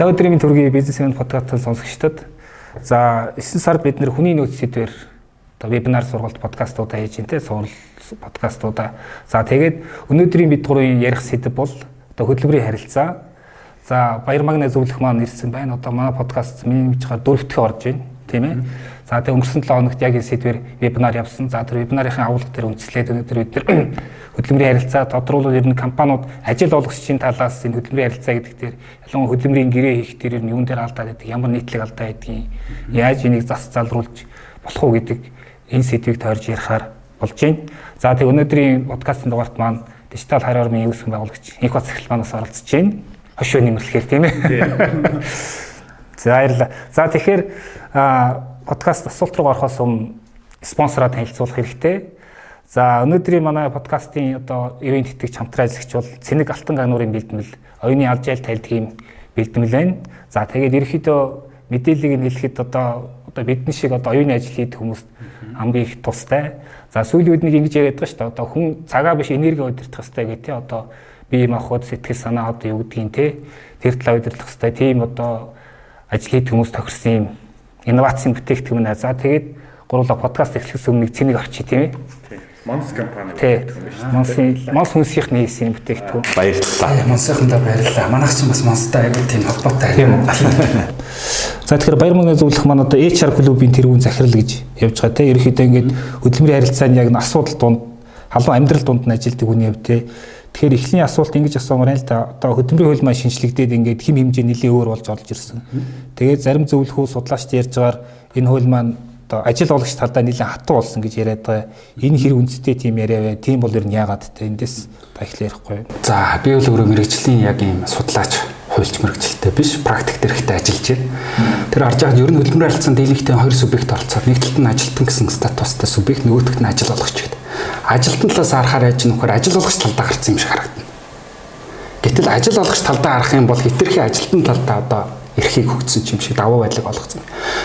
Та өдрийн төргийн бизнес энд подкастын сонсогчдод за 9 сард бид нэр хүний нөөц сэдвэр одоо вебинар сургалт подкастуудаа хийж энэ сурал подкастуудаа. За тэгээд өнөөдрийн бид гурвын ярих сэдв бол одоо хөдөлмөрийн харилцаа. За баяр магнаа зөвлөх маань ирсэн байна. Одоо манай подкаст миний мэдчихээр дөрөвдөх орж байна. Тийм ээ. За тэгээд өнгөрсөн 7 хоногт яг энэ сэдвэр вебинар явсан. За тэр вебинарын агуулга дээр үндэслээд өнөөдөр бид нар хөдөлмөрийн харилцаа тодруулал ер нь компаниуд ажил олгогчийн талаас энэ хөдөлмөрийн харилцаа гэдэг дээр ялангуяа хөдөлмөрийн гэрээ хийх дээр ер нь юун дээр алдаад байдаг, ямар нийтлэг алдаа байдгийг, яаж энийг зас залруулж болох уу гэдэг энэ сэдвийг тойрж ярихаар болж байна. За тэг өнөөдрийн подкастын дугаарт маань дижитал харь орны үүсгэн байгуулагч Инх бац эхлэлманаас оролцож байна. Хошоо нэмэрлэхээр тийм ээ. За баярлалаа. За тэгэхээр подкаст асуулт руу орохоос өмнө спонсороо танилцуулах хэрэгтэй. За өнөөдрийн манай подкастын одоо ивент тэтгэгч хамтран ажиллагч бол Цэник Алтан гануурын бэлтгэл оюуны алжайл тайлдгийн бэлтгэл байна. За тэгээд ерөөхдөө мэдээллийг нь хэлэхэд одоо одоо бидний шиг одоо оюуны ажил хийдэг хүмүүст хамгийн их тустай. За сүүлийн үед нэг ингэж яриад байгаа шүү дээ. Одоо хүн цагаа биш энерги удирдах хэрэгтэй гэх тээ. Одоо бие махбод сэтгэл санаа одоо юу гэдгийг те тэр талаа удирдах хэрэгтэй. Тийм одоо ажил хийдэг хүмүүс тохирсон юм инновацийн бүтээгдэхүүн. За тэгээд гурлаа подкаст эхлэхээс өмнө нэг цэнийг авчи тийм ээ. Монс компани дээ. Монсын Монс хүнсийнх нээсэн бүтээгдэхүүн. Баярлалаа. Монсынхандаа баярлалаа. Манайх ч бас Монстай аягүй тийм холбоотой. Тийм. За тэгэхээр баяр мөнгө зөвлөх маань одоо HR клубын тэргүүн захирал гэж явж байгаа те. Ерөнхийдөө ингээд хөдөлмөрийн харилцааны яг асуудал дунд халуун амьдрал дунд нь ажилтдаг хүний хувьд те. Тэгэхээр эхлэний асуулт ингэж асуумаар л да одоо хөдөлмөрийн хууль маань шинжлэгдээд ингээд хэм хэмжээ нэлийн өөр болж олж ирсэн. Тэгээд зарим зөвлөхөө судлаачд ярьж байгаа энэ хууль маань одоо ажил олагч талдаа нэлээд хатуу болсон гэж яриад байгаа. Энэ хэрэг үндэстэй тийм яриа бай. Тийм бол ер нь яагаад те эндээс та их ярихгүй. За би бол өөрөө мэрэгжлийн яг ийм судлаач хуульч мэрэгчлээ биш практик дээрхтээ ажиллаж байна. Тэр харж байгаа ер нь хөдөлмөр харилцаанд дийлэнхтэй хоёр субъект оролцоод нэг талд нь ажилтан гэсэн статустай субъект нөгөөх талд нь ажил олгогч гэдэг. Ажилтан талаас харахаар яаж нөхөр ажил олгогч талдаа гарсан юм шиг харагдана. Гэтэл ажил олгогч талдаа харах юм бол хитрхи ажилтан талдаа одоо эрхийг хөгжсөн юм шиг даваа байдлыг олгоцсон.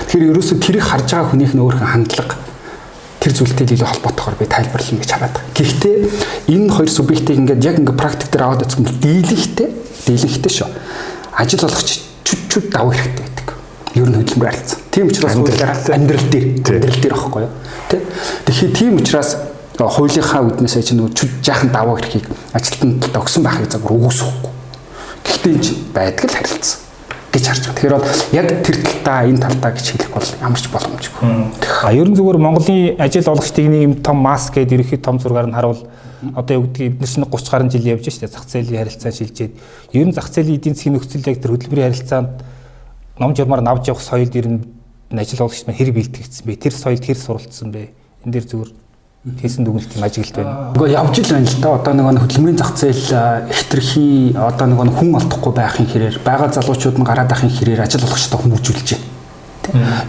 Тэгэхээр ерөөсөө тэрийг харж байгаа хүнийх нь өөрхөн хандлага тэр зүйлтэй илүү холбоотойгоор би тайлбарлана гэж хараад байгаа. Гэхдээ энэ хоёр субъектыг ингээд яг ингээд практик дээр аваад үзэх юм бол дийлэнхтэй, дийлэнхтэй шүү. Ажил болгоч чүд чүд даваа хэрэгтэй байдаг. Ер нь хөдөлмөр харилцаа. Тийм учраас амьдрал дээр амьдрал дээр аахгүй юу? Тэ. Тэгэхээр тийм учраас хуулийнхаа үднээс чинь нөгөө чүд жаахан даваа эрхийг ажилтнад өгсөн байхыг загвар үгүйсэхгүй. Гэхдээ энэ байдаг л харилцсан гэж харж байгаа. Тэгэхээр бол яг тэр талдаа энэ талдаа гэж хэлэх бол ямар ч боломжгүй. А ерөн зүгээр Монголын ажил олгогчдын нэг юм том маск гэдэг ерөнхий том зургаар нь харуул одоо юу гэдгийг бид нар 30 гаруй жил явж штэ зах зээлийн харилцаа шилжээд ер нь зах зээлийн эдийн засгийн нөхцөл яг тэр хөдөлмөрийн харилцаанд ном журмаар навж явах соёлд ер нь ажил олгогч маань хэрэг бэлтгэгдсэн бэ? Тэр соёлд хэр суралцсан бэ? Энэ дээр зүгээр хийсэн дүгнэлт юм ажиглалт байна. Уу явж л байна л да. Одоо нөгөө хөдөлмөрийн зах зээл хэтэрхий одоо нөгөө хүн олдохгүй байхын хэрээр байгаа залуучууд нь гараад ахын хэрээр ажил олгочтой хүмүүжүүлж байна.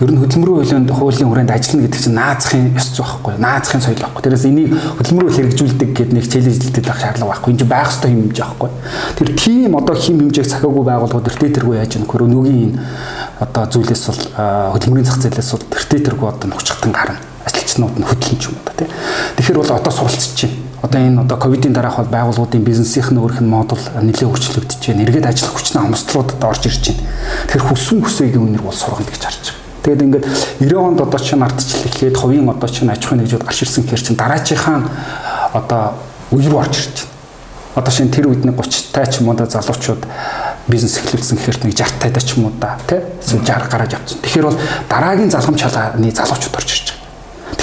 Ер нь хөдөлмөрийн хуулийн хуулийн хүрээнд ажиллана гэдэг чинь наазахын ёс зүй байхгүй наазахын соёл байхгүй. Тэрээс энийг хөдөлмөрөөр хэрэгжүүлдэг гэдэг нэг чийлэлтэй байх шаардлага байхгүй. Энд чинь байх ёстой юм хэмжээ байхгүй. Тэр тийм одоо хим хэмжээг цахиагүй байгууллагууд тэртээ тэргүй яаж нөхөр өнөөгийн энэ одоо зүйлээс бол хөдөлмөрийн зах зээлээс бол тэртээ тэргүй одоо нөхцөлтөн гарна ажилчнууд нь хөдлөн ч юм уу тий. Тэгэхээр бол одоо суралцж байна. Одоо энэ одоо ковидын дараах бол байгууллагуудын бизнесийн өөрх нь модуль нэлээд хөгжлөгдөж байна. Эргээд ажиллах хүчний хамстлуудад орж ирж байна. Тэгэхээр хүссэн хүсээгийн үнэр бол сургана гэж харж байгаа. Тэгээд ингээд 90 онд одоо чинь ардчлал ихэд хувийн одоо чинь аж ахуйн нэгжүүд гарч ирсэн гэхэр чинь дараачийнхаа одоо үе рүү орж ирж байна. Одоо шинэ тэр үед нэг 30 тай ч юм уу да залуучууд бизнес эхлүүлсэн гэхэрт нэг 60 тайдаа ч юм уу да тий 60 гараад явцсан. Тэгэхээр бол дараагийн залхамж халааны залуучууд орж ирж.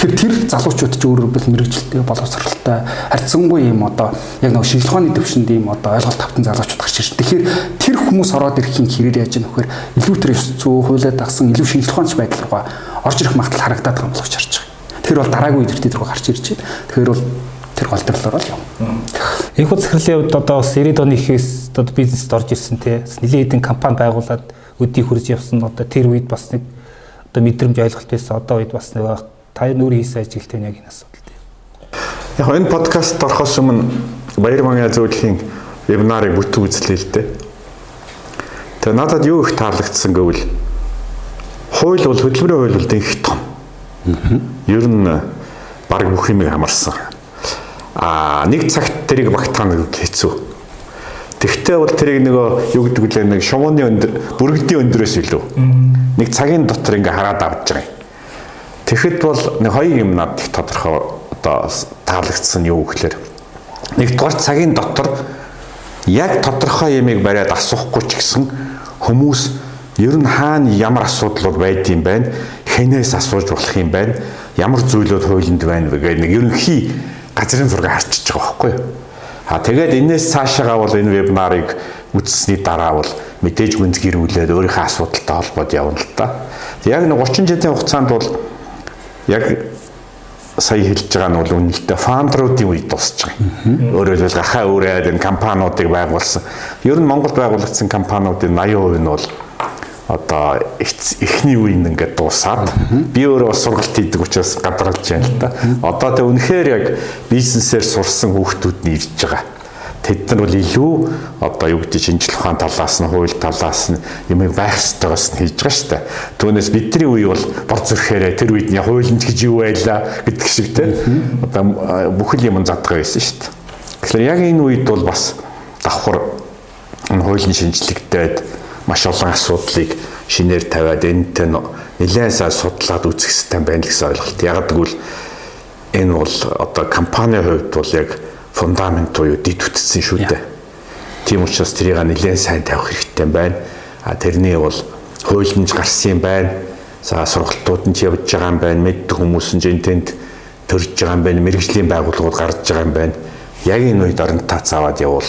Тэгэхээр тэр залуучууд ч өөрөөр хэлбэл мэрэгжилтэй боловсралтай харьцангуй юм одоо яг нэг шинжилгээ ухааны төвшөнд ийм одоо ойлголт тавтан залуучууд гарч ирж. Тэгэхээр тэр хүмүүс ороод ирэхийн хэрээр яаж нөхөр илүү тэр ёс зүй хуулиад дагсан илүү шинжилгээ ухаанч байдал руугаа орж ирэх магадлал харагдаад байгаа юм боловч харж байгаа. Тэр бол дараагийн үед тэр рүү гарч ирж байна. Тэгэхээр бол тэр голдролоор л явна. Их хурц захирлын хувьд одоо бас 90 оны ихээс одоо бизнест орж ирсэн тий. Нэлээд хэдэн компани байгуулад өдий хурж явсан одоо тэр үед бас нэг одоо мэдрэмж ойлголт байсан. Одоо үед бас нэг та нүр хийсэн ажилт нь яг энэ асуудал дээр. Яг энэ подкаст орохоос өмнө Баяр Мангай зөвлөхийн вебинарыг бүтэн үзлээ л дээ. Тэгээ надад юу их таалагдсан гэвэл хууль бол хөдөлмөрийн хууль бол их том. Ер нь баг бүх юм хамарсан. Аа нэг цагт тэрийг багтаах нь хэцүү. Тэгвэл бол тэрийг нөгөө юу гэдэг вэ нэг шумууны өндөр бүргэлдийн өндөрөөс илүү. Нэг цагийн дотор ингээ хараад авч байгаа юм. Тэгэхэд бол нэг хоёр юм надад их тодорхой одоо таалагдсан юу гэхээр нэгдүгээр цагийн дотор яг тодорхой ямиг бариад асуухгүй ч гэсэн хүмүүс ер нь хаана ямар асуудлууд байдığım байна хэнээс асууж болох юм байна ямар зүйлүүд хуулинд байна гэх нэг ерөнхий газрын зураг харчиж байгаа байхгүй юу А тэгээд энээс цаашаагаа бол энэ вебинарыг үзсний дараа бол мэдээж гүнзгийрүүлээд өөрийнхөө асуудалтай холбоод явна л та. Яг нэг 30 жилийн хугацаанд бол яг сая хэлж байгаа нь бол үнэлтэ фаундеруудын үед дуусч байгаа. Өөрөөр хэлбэл гахаа үрээд энэ компаниудыг байгуулсан. Ер нь Монгол байгуулагдсан компаниудын 80% нь бол одоо эхний үеийн ингээд дуусаад би өөрөө бас сургалт хийдэг учраас гадаргалж байна л да. Одоо тэг үнэхээр яг бизнесээр сурсан хүүхдүүд нь ирж байгаа. Тэд нар бол илүү одоо юу гэдэг шинжлэх ухаан талаас нь, хууль талаас нь юм байх ёстойгоос нь хийж байгаа шүү дээ. Түүнээс бидний үе бол бор зүрхээрээ тэр үед нь хуулийн гэж юу байлаа гэдэг шиг те. Одоо бүхэл юм задгаа байсан шүү дээ. Тэгэхээр яг энэ үед бол бас давхар хуулийн шинжлэгдээд маш олон асуудлыг шинээр тавиад энэтэй нэлээд сайн судлаад үзэх хэрэгтэй байна гэсэн ойлголт. Яг гэвэл энэ бол одоо компанийн хувьд бол яг фундамент буюу дид үтцсэн шүү дээ. Тийм учраас тэрийг нэлээд сайн тавих хэрэгтэй байна. А тэрний бол хуулийн гарсан юм байна. За сургалтууд нь явж байгаа юм байна. Мэддэг хүмүүс нь энтэнд төрж байгаа юм байна. Мэргэжлийн байгууллагууд гарч байгаа юм байна. Яг энэ үед оронтаа цааваад явуул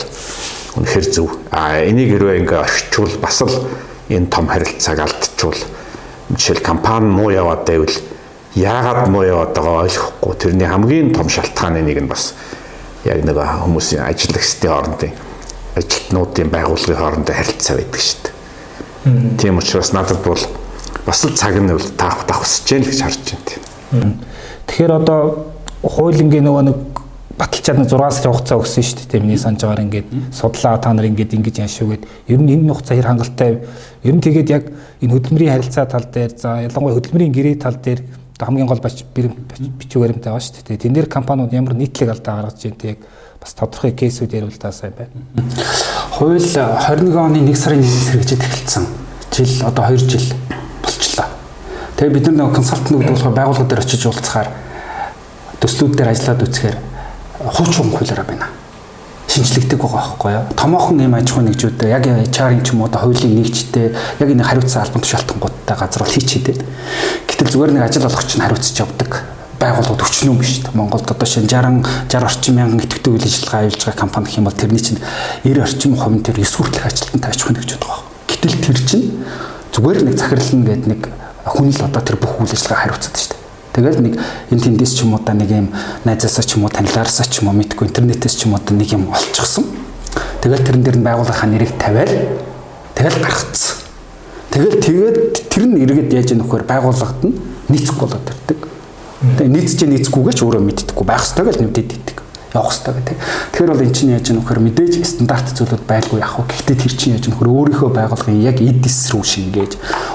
үнэхэр зөв. А энийг хэрвээ ингээ орчуул бас л энэ том харилцааг алдчихвал жишээл компани муу яваад байвал яагаад муу яваад байгаа ойлгохгүй тэрний хамгийн том шалтгааны нэг нь бас яг нэг хүмүүсийн ажиллагчдын хоорондын ажилтнуудын байгууллагын хоорондын харилцаа байдаг шүү дээ. Тийм учраас надад бол бас л цаг нь бол таах давхсаж гэн л гэж харж байна. Тэгэхээр одоо хуулийн нөгөө нэг баталчаад нэг 6 сарын хугацаа өгсөн шүү дээ. Миний санаж байгаагаар ингээд судлаа та нар ингээд ингэж яаш шүүгээд ер нь энэ хугацаа хэр хангалттай ер нь тэгээд яг энэ хөдөлмөрийн харилцаа тал дээр за ялангуяа хөдөлмөрийн гэрээ тал дээр хамгийн гол бач бичиг баримттай байгаа шүү дээ. Тэн дээр компаниуд ямар нийтлэг алдаа гаргаж байна тэг бас тодорхой кейсүүд ярил та сайн байна. Хууль 21 оны 1 сарын 1-ээс хэрэгжиж эхэлсэн. Жил одоо 2 жил болчихлоо. Тэгээ бид нар консалтинг гэдэг болохоор байгууллага дээр очиж уулзахаар төслүүд дээр ажиллаад үзэхээр хуучин хуулиараа байна. Шинжлэгдэх байгаа байхгүй юу? Томоохон юм аж ахуй нэгжүүд яг HR-ын ч юм уу хуулийн нэгжтэй яг энэ хариуцсан албан тушаалтангуудтай газар бол хийчихэд. Гэтэл зүгээр нэг ажил олгогч нь хариуцж явдаг байгууллагууд өчнөө биш. Монголд одоо шинэ 60 60 орчим мянган идэвхтэй үйл ажиллагаа аюулж байгаа компани гэх юм бол тэрний чинь 90 орчим хувийн төр 9 хүртэлх ажилтнтай аж ахуй нэгжүүд байгаа. Гэтэл тэр чинь зүгээр нэг захирлан гэдэг нэг хүн л одоо тэр бүх үйл ажиллагаа хариуцдаг шүү дээ. Тэгэл нэг энэ тэндээс ч юм уу да нэг юм найзаасаа ч юм уу танилаараасаа ч юм уу мэдгүй интернетээс ч юм уу нэг юм олчихсон. Тэгэл тэрэн дээр нь байгууллагын нэрийг тавиал тэгэл гаргацсан. Тэгэл тэгээд тэр нь эргээд яаж вэ? Байгууллагад нь нийцэх болоод ирдэг. Тэгээ нийцэж нийцэхгүйгээ ч өөрөө мэддэггүй байх ёстой гэж нэмдэд идэг явах хэрэгтэй гэдэг. Тэгэхээр бол эн чинь яаж нөхөр мэдээж стандарт зүйлүүд байлгүй яах вэ? Гэхдээ тэр чинь яаж нөхөр өөрийнхөө байгууллагын яг эдис рүү шингээж,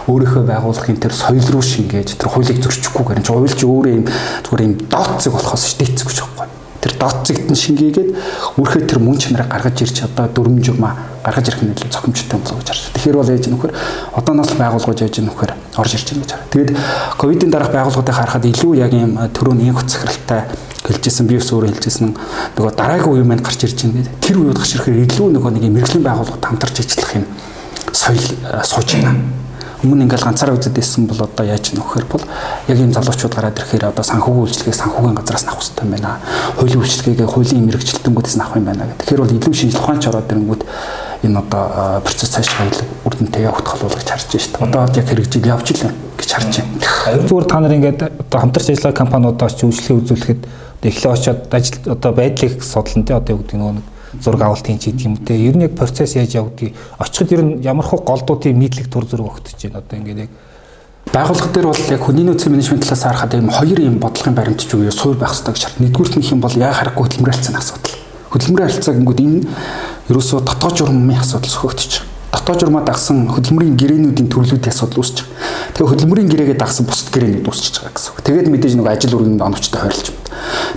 өөрийнхөө байгууллагын тэр соёл руу шингээж, тэр хуулийг зөрчихгүйгээр энэ хууль чи өөрөө юм зүгээр юм дооцсог болохоос шийдэгцэх гэж байхгүй тэр дооцогт нь шингээгээд үрхээ тэр мөн чанарыг гаргаж ирч одоо журмаа гаргаж ирэх нь илүү зохимжтой болов гэж харж. Тэгэхээр бол яаж нөхөр одооноос байгуулгаж яаж нөхөр орж ирж байна гэж хараа. Тэгээд ковидын дараах байгууллагуудыг харахад илүү яг юм төрөний инх захиралтай хэлжсэн би ус өөрөө хэлжсэн нөгөө дараагийн үе маань гарч ирж байна гэдэг. Тэр үед гарч ирэхээр илүү нөгөө нэг мэрэгжлийн байгууллагууд хамтарч ажиллах юм соёл сууж байна. Өмнө ингээл ганцаараа үзэж байсан бол одоо яаж нөхөр бол яг ийм залуучууд гараад ирэхээр одоо санхүүгийн үйлчлэгийг санхүүгийн газраас авах хэрэгтэй юм байна. Хуулийн үйлчлэгийг хуулийн мэрэгчлэлтэнгүүдээс авах юм байна гэх. Тэгэхээр бол илүү шинжлэх ухаанч ороод ирэнгүүт энэ одоо процесс цаашгаа илүү үр дүнтэй явах тохиол гэж харж байна шүү дээ. Одоо яг хэрэгжил явж илэн гэж харж байна. Зүгээр та нар ингээд одоо хамтарч ажиллагаа компаниудаас ч үйлчлэгээ үзүүлэхэд эхлээ очиод ажил одоо байдлыг судлан тэ одоо юу гэдэг нөгөө зураг авалт хийн ч гэдэг юм те. Ер нь яг процесс яаж явагдгийг очиход ер нь ямар хөө голдуудын нийтлэг тур зүрэг өгдөж байна. Одоо ингээд яг байгууллага дээр бол яг хүний нөөцийн менежмент талаас харахад ийм хоёр юм бодлогын баримтч үгүй суур байх хэрэгтэй гэж шаард. Нэгдүгürt нь юм бол яа харахгүй хөдөлмөрийн харилцааны асуудал. Хөдөлмөрийн харилцаа гингүүд энэ ерөөсөө дотоод журмын асуудал сөхөгдөж байгаа дотоод журмаа дагсан хөдөлмөрийн гэрээнүүдийн төрлүүдийн асуудал үүсэж байгаа. Тэгээ хөдөлмөрийн гэрээгээ дагсан бусад гэрээнүүд үүсэж байгаа гэсэн үг. Тэгээд мэдээж нэг ажил үргэнд оновчтой хойрлж байна.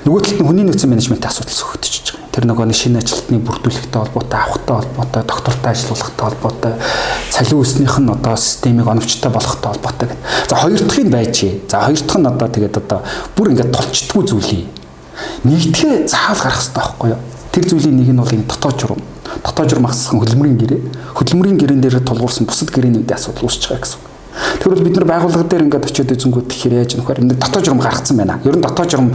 Нөгөө талд нь хүний нөөцийн менежментийн асуудал сөхөгдөж байгаа тэр нөгөө нэг шинэ ажилтны бүрдүүлэхтэй холбоотой, авахтай холбоотой, доктортой ажиллуулахтай холбоотой, цалин үүснийх нь одоо системийг оновчтой болгохтой холбоотой гэдэг. За хоёр дахь нь байж. За хоёр дахь нь одоо тэгээд одоо бүр ингээд тулчдгүй зүйлий. Нэгдгээ заавал гарах хэрэгтэй байхгүй юу? Тэр зүйлийн нэг нь бол энэ дотоод журам. Дотоод журам хассан хөдөлмөрийн гэрээ. Хөдөлмөрийн гэрээн дээр тулгуурсан бусад гэрээнүүдийн асуудал үүсэж байгаа гэсэн. Тэр бол бид нар байгууллага дээр ингээд очиод үзэнгүүт тэгэхээр яаж нөхөр энэ дотоод журам гаргацсан байна. Ер нь дотоод журам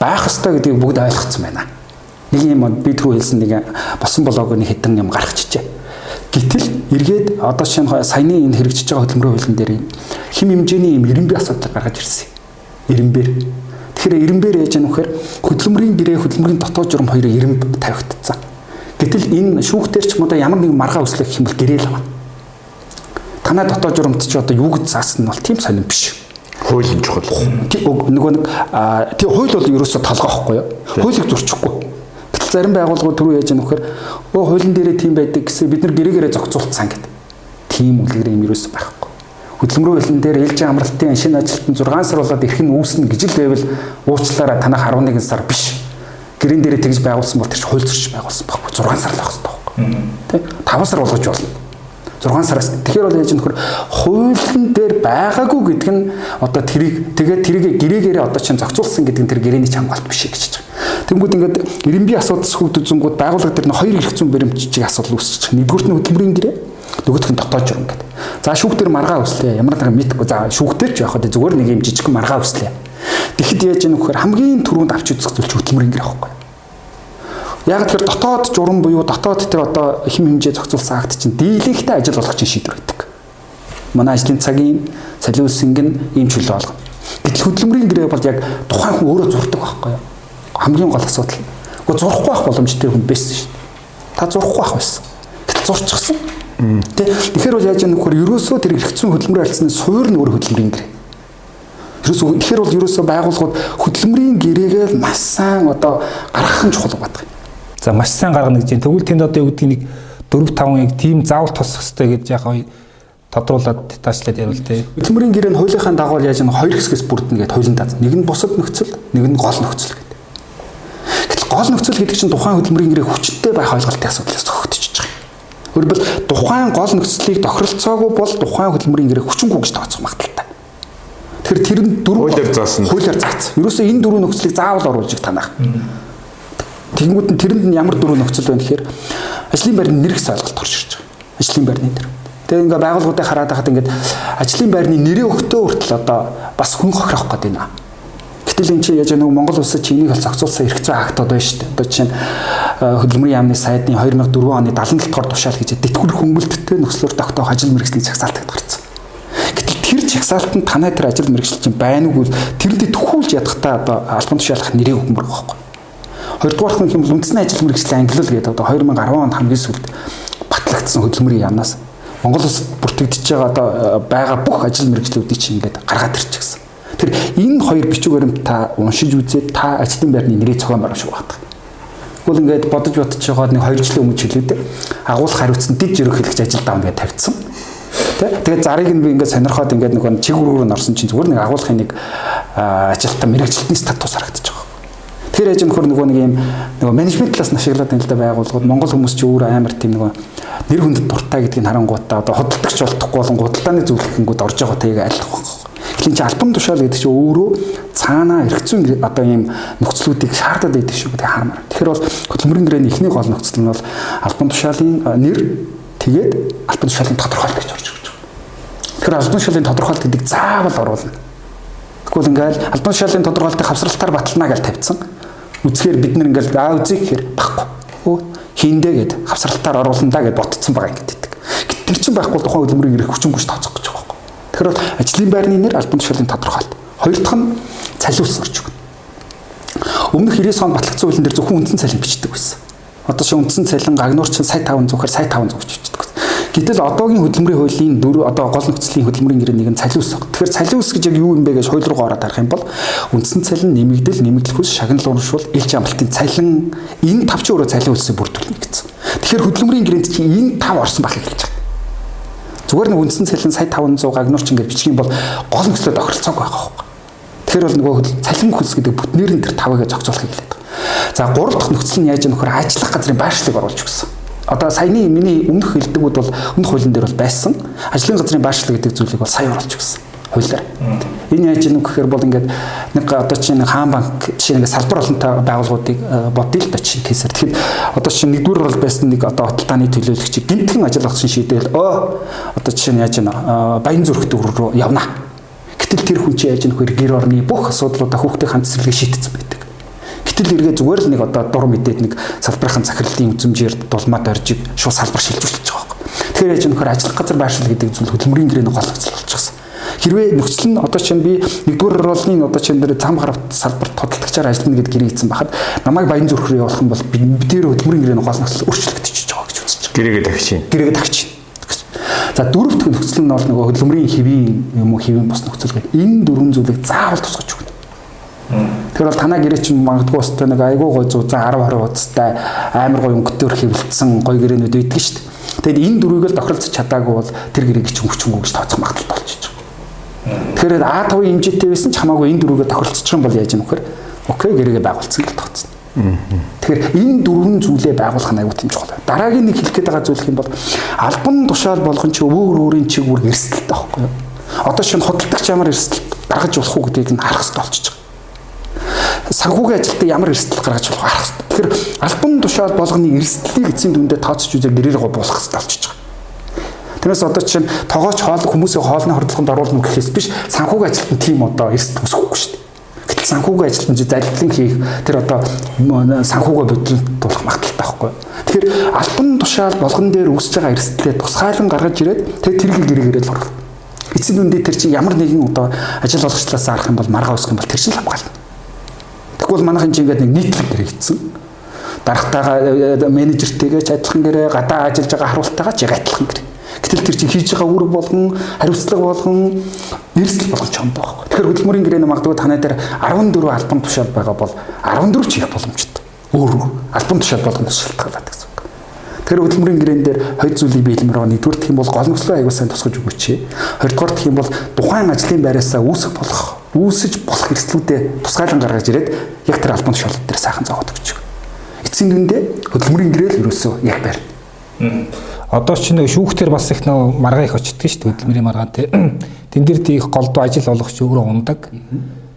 байх ёстой гэдгийг бүгд ойлгоцсон байна нэг юм би түрүү хэлсэн нэг босон блогны хэдэн юм гаргачихжээ. Гэтэл эргээд одоо шинэ саяны энэ хэрэгжиж байгаа хөдөлмөрийн хуулийн дээр хим хэмжээний юм ирэмбэ асуудал гаргаж ирсэн. Ирэмбэр. Тэгэхээр ирэмбэр яаж юм вэхээр хөдөлмөрийн гэрээ хөдөлмөрийн дотоод журам хоёрын ирэмб тавигдсан. Гэтэл энэ шүүхтэр ч юм одоо ямар нэгэн маргаа өслөх юм бол гэрээ л авна. Танай дотоод журамд ч одоо юу гэж заасан нь бол тийм сонирн биш хуулийн чухал. Нөгөө нэг тий хууль бол ерөөсө толгоохгүй юу? Хуулийг зурчихгүй зарим байгууллагууд түрүү яаж яах вэ? Өө хуулийн дээрээ тийм байдаг гэсэн бид нар гэрэгээрээ зохицуулсан гэдэг. Тийм үлгэр юм ерөөс байхгүй. Хөдөлмөрийн хуулийн дээр ээлж амралтын шинэ ажилтан 6 сар болоод ирэх нь үүснэ гэж л байвал уучлаарай танах 11 сар биш. Гэрэн дээрээ тэгж байгуулсан бол тэр чинь хууль зөрчиж байгуулсан байхгүй 6 сар л байх хэрэгтэй байхгүй. Тэ 5 сар болгож болно. 6 сараас. Тэгэхээр бол яаж нөхөр хуулийн дээр байгаагүй гэдэг нь одоо тэрийг тэгээд тэрийг гэрээгээрээ одоо чинь зохицуулсан гэдэг нь тэр гэрээний хамгаалт биш гэж байна. Тэнгүүд ингээд ирэмбий асуудал сүхд үзэнгүүд байгууллага дээр нь хоёр эрх зүйн баримтчиг асуудал үүсчих. Нэгдүгürt нь хөдөлмөрийн гэрээ нөгөөх нь дотоод журам гэдэг. За шүүхтэр маргаа өслөө. Ямар нэгэн мэдгүй. За шүүхтэр ч яах вэ? Зүгээр нэг юм жижиг маргаа өслөө. Тэгэхэд яаж яах вэ? хамгийн түрүүнд авч үзэх зүйл хөдөлмөрийн гэрээ аахгүй. Яг тэр дотоод журам буюу дотоод тэр одоо хэм хэмжээ зохицуулсан акт чинь дийлэнхтэй ажил болгох чинь шийдвэр байдаг. Манай ажлын цагийн салиу сэнг нь ийм чөлөө болгоно. Гэтэл хөдөлмөрийн гэрээ бол яг тухайн хүн өөрөө зурдаг байхгүй юу? хамгийн гол асуудал. Гэхдээ зурхгүй байх боломжтой хүн байсан шүү дээ. Та зурхгүй байх байсан. Гэтэл зурчихсан. Тэ тэгэхээр бол яаж яах вэ? Ерөөсөө тэр эргэцэн хөдөлмөрийн алцны суур нь өөр хөдөлмөрийн гэрээ. Ерөөсөө тэгэхээр бол ерөөсөө байгууллагууд хөдөлмөрийн гэрээгээл маш сайн одоо гаргах нь чухал байдаг. За маш сайн гаргана гэж. Тэгвэл тэнд одоо юу гэдгийг нэг 4 5 яг тийм заавал тусах хэрэгтэй гэж яг тодруулаад детачлаад ярил тээ. Хөдөлмөрийн гэрээ нь хуулийнхаа дагуу яаж нэг хоёр хэсгээс бүрдэнэ гэдэг хуулийн даз. Нэг нь бусад нөхцөл, нэг нь гол нөхцөл гол нөхцөл гэдэг чинь тухайн хөдөлмөрийн гэрээ хүчтэй байх ойлголтын асуудлаас зохицож байгаа. Өөрөлдвөл тухайн гол нөхцөлийг тохиролцоогүй бол тухайн хөдөлмөрийн гэрээ хүчингүй гэж тооцох магадaltaй. Тэгэхээр тэр нь дөрөв хуулиар заасан. Хуулиар заасан. Ерөөсөө энэ дөрөв нөхцөлийг заавал оруулж танах. Тэгэнгүүт нь тэрэнд нь ямар дөрөв нөхцөл байна гэхээр ажлын байрны нэрс ойлголт орж ирж байгаа. Ажлын байрны нэр. Тэгээ ингээ байгууллагуудыг хараад байхад ингээд ажлын байрны нэрээ өгтөө хүртэл одоо бас хүн хохирох гээд байна Гэтэл эн чинь яаж нэг Монгол улсад чинийг бол зохицуулсан эрх зүйн актууд байна шүү дээ. Одоо чинь хөдөлмөрийн яамны сайдны 2004 оны 77 дугаар тушаал гэж тэтгэвэр хөнгөлөлттэй нөхцлөөр тогтоох ажил мэргэжлийн чагсаалтад гарсан. Нь танай тэр ажил мэргэжил чинь байна уу тэрэндээ төхүүлж ядахтаа одоо албан тушаалах нэрийг өгмөр байхгүй. Хоёрдугаар нь хэмээл үндэсний ажил мэргэжлийн ангилал гэдэг одоо 2010 онд хамгийн сүүлд батлагдсан хөдөлмөрийн яамнаас Монгол улсад бүртгэгдэж байгаа одоо байгаа бүх ажил мэргэжлүүдийг чинь ингээд гаргаад ирчихсэн. Тэр энэ хоёр бичиг баримт та уншиж үзээд та ажлын байрны нэрийг цогоон баруун шиг багтах. Тэгвэл ингээд бодож бодож байгаа нэг 2 жилийн өмнө дээ. Агуулах хариуцсан дид жирэх хэлэгч ажил даав ингээд тавьчихсан. Тэ? Тэгээд зарыг нь би ингээд сонирхоод ингээд нэг чиг үргээр нь орсон чинь зүгээр нэг агуулгын нэг ажилтан мэрэгчлэлтний статус харагдаж байгаа. Тэр ажим нөхөр нөгөө нэг юм нөгөө менежмент талаас нь ашиглаад байна л да байгууллагууд Монгол хүмүүс ч өөр амар тийм нөгөө нэр хүндэд дуртай гэдгийг харангуйтаа одоо хөдөлтөгч болтохгүй болон гудалдааны зөвлөхөнгүүд орж байгаа тайг айлах байна Тэгэхээр чи альбом тушаал гэдэг чинь өөрөө цаанаа зүйн одоо ийм нөхцлүүдийг шаардаад байдаг шүү гэдэг хармаар. Тэгэхээр бол хөдөлмөрийн гэрээний эхний гол нөхцөл нь бол альбом тушаалын нэр тэгээд альбом тушаалын тодорхойлт гэж орж ирж. Тэгэхээр альбом тушаалын тодорхойлт гэдэг заавал оруулна. Тэгвэл ингээл альбом тушаалын тодорхойлтыг хавсралтаар батална гэж тавьсан. Үзэхээр бид нар ингээл аа үзье гэхээр баггүй. Өө хийндэ гэд хавсралтаар оруулна да гэд ботцсон байгаа юм гэдэг. Тэр чинь байхгүй тухайн хөдөлмөрийн эрх хүчингүйч тооцох гэж байгаа. Тэгэхээр ажлын байрны нэр альбом тушаалын тодорхойлт. Хоёр дахь нь цалиус орж өгнө. Өмнөх 90 он батлагдсан хуулийн дээр зөвхөн үндсэн цалин бичдэг байсан. Одоо ши үндсэн цалин гагнуур чинь сая 500-аар сая 500 гэж бичдэг. Гэтэл одоогийн хөдөлмөрийн хуулийн дөрөв одоо гол нөхцөлийн хөдөлмөрийн гэрээ нэг нь цалиус. Тэгэхээр цалиус гэж яг юу юм бэ гэж хууль руу ороод харах юм бол үндсэн цалин нэмэгдэл нэмэгдлэхүйс шагнал ууршуул илж амралтын цалин энэ тавч өөрөө цалиусыг бүрдүүлнэ гэсэн. Тэгэхээр хөдөлмөрийн гэрээнд чи энэ тав орсон байх гэж байна. Зүгээр нэг үндсэн цалин сая 500 гагнуурч ингээд бичих юм бол гол нөхцөлөд тохиролцоог байгаа хөөе. Тэгэхээр бол нөгөө цалин хөлс гэдэг бүтнээр нь тэр тавыг зохицуулахыг хэлээд байгаа. За гурав дахь нөхцөл нь яаж нөхөр ажиллах газрын байршлыг оруулж өгсөн. Одоо саяны миний өмнөх хэлдэгүүд бол өмнөх хуулийн дээр бол байсан. Ажлын газрын байршлаг гэдэг зүйлийг бол сайн оруулж өгсөн хуулиар. Энэ яаж юм гэхээр бол ингээд нэг одоо чинь хаан банк жишээ нэг салбар олонтой байгууллагуудыг бодъё л да чи кейсэр. Тэгэхээр одоо чинь нэгдүгээр бол байсан нэг одоо худалдааны төлөөлөгч гинтхэн ажил олгосон шийдэл өө одоо жишээ нь яаж юм баян зүрх төр рүү явна. Гэтэл тэр хүн чинь яаж нөхөр гэр орны бүх асуудлуудаа хүүхдээ ханд цэцэрлэгээ шийдсэн байдаг. Гэтэл эргээ зүгээр л нэг одоо дур мэдээд нэг салбарынхан захирлын үзмжээр дулмаад оржиг шууд салбар шилжүүлж байгаа байхгүй. Тэгэхээр яаж нөхөр ажиллах газар байршил гэдэг зүйл хөдөлмөрийн гэрээний гол нөхцөл болчихсон. Хэрвээ нөхцөл нь одоо чинь би нэгдүгээр орлын одоо чинь дээр зам гаравт салбарт тодтолцогчаар ажиллана гэдэг гэрээ хийсэн байхад намайг баян зүрх рүү явуулах юм бол би тэр хөдөлмөрийн гэрээний гол нөхцөл өөрчлөгдөж байгаа гэж үзэж байгаа. Гэрээгээ тагчин. Гэрээгээ тагчин. За дөрөв дэх нөхцөл нь бол нөгөө хөдөлмөрийн хэвийн юм уу хэвийн бос нөхцөл гэдэг. Энэ дөрвөн зүйлийг заавал тусгаж өгнө. Тэгэхээр бол танаа гэрээ чинь магадгүй өстой нэг айгүй гой 100 10 20 удастай амар гой өнгөтөр хэвлэлсэн гой гэрээнүүд байдаг шүү дээ. Тэгэд энэ дөрвийг л тохиролцож чадаагүй бол тэр гэрээг ч өнгөчөнгөө гэж тооцох магадлал болчихж байгаа. Тэгэхээр А5 хэмжээтэй байсан ч хамаагүй энэ дөрвөөгөө тохиролцох юм бол яаж юм бөхөр окей гэрээгээ байгуулсан гэж тооцно. Тэгэхээр энэ дөрвөн зүйлээ байгуулах нь аюул тийм чухал. Дараагийн нэг хэлэх гээд байгаа зүйл юм бол албан тушаал болгон чи өөр өөрийн чиг үр эрсдэлтэй байхгүй юу? Одоо шинэ хөдөлтөгч ямар эрсдэл гаргаж болох уу гэдгийг нь харах хэрэгтэй болчихж санхүүгийн ажилтаа ямар эрсдэл гаргаж болох арах хэрэгтэй. Тэгэхээр албан тушаал болгоны эрсдлийг эцсийн дүндээ тооцож үзээ гэрээр го буулгах хэрэгтэй болчихж байгаа. Тэрнээс одоо чинь тоогооч хоол хүмүүсийн хоолны хордлогонд оруулна гэхээс биш санхүүгийн ажилтан тийм одоо эрсдэл үсэхгүй шүү дээ. Гэтэл санхүүгийн ажилтан чи залилан хийх тэр одоо санхүүгээ бодлуулах магадaltaй байхгүй. Тэгэхээр албан тушаал болгон дээр үүсэж байгаа эрсдлээ тусгайлан гаргаж ирээд тэр тэргийг гэрэгээрээ л оруулах. Эцсийн дүндээ тэр чинь ямар нэгэн одоо ажил олгогчлаас арах юм бол маргаа усах юм бол тэр чинь хамгаална. Тэгвэл манайхан чи ингээд нэг нийтлэг гэрээ хийсэн. Дарагтайгаа э, э, менежертэйгээ ч адилхан гэрээ, гадаа ажиллаж байгаа харуултайгаа ч яг адилхан гэрээ. Гэтэл тэр чинь хийж байгаа үүрэг болгон, хариуцлага болгон, эрсдэл болгон ч юм байхгүй. Тэгэхээр хөдөлмөрийн гэрээний магадгүй танай дээр 14 альбом тушаал байгаа бол 14 ч их боломжтой. Өөр альбом тушаал болгоноос шалтгаалаад гэсэн. Тэр хөдөлмөрийн гэрээн дээр хоёр зүйлийг биелмээр байгаа. Нэгдүгээр гэх юм бол гол нөхцөлөө аягүй сайн тусгаж өгөөч. Хоёрдугаар гэх юм бол тухайн ажлын байраасаа үүсэх болох үүсэж болох эрсдлүүдээ тусгайлан гаргаж ирээд яг тэр албан тушаалт дээр сайхан зовоод өгч. Эцсийн дүндээ хөдөлмөрийн гэрэл ерөөсөө яг байна. Одоо ч нэг шүүхтэр бас их нөө маргаа их очдөг шүү дээ хөдөлмөрийн маргаан те. Тэн дээр тийх голдуу ажил олгогч өөрөө ундаг.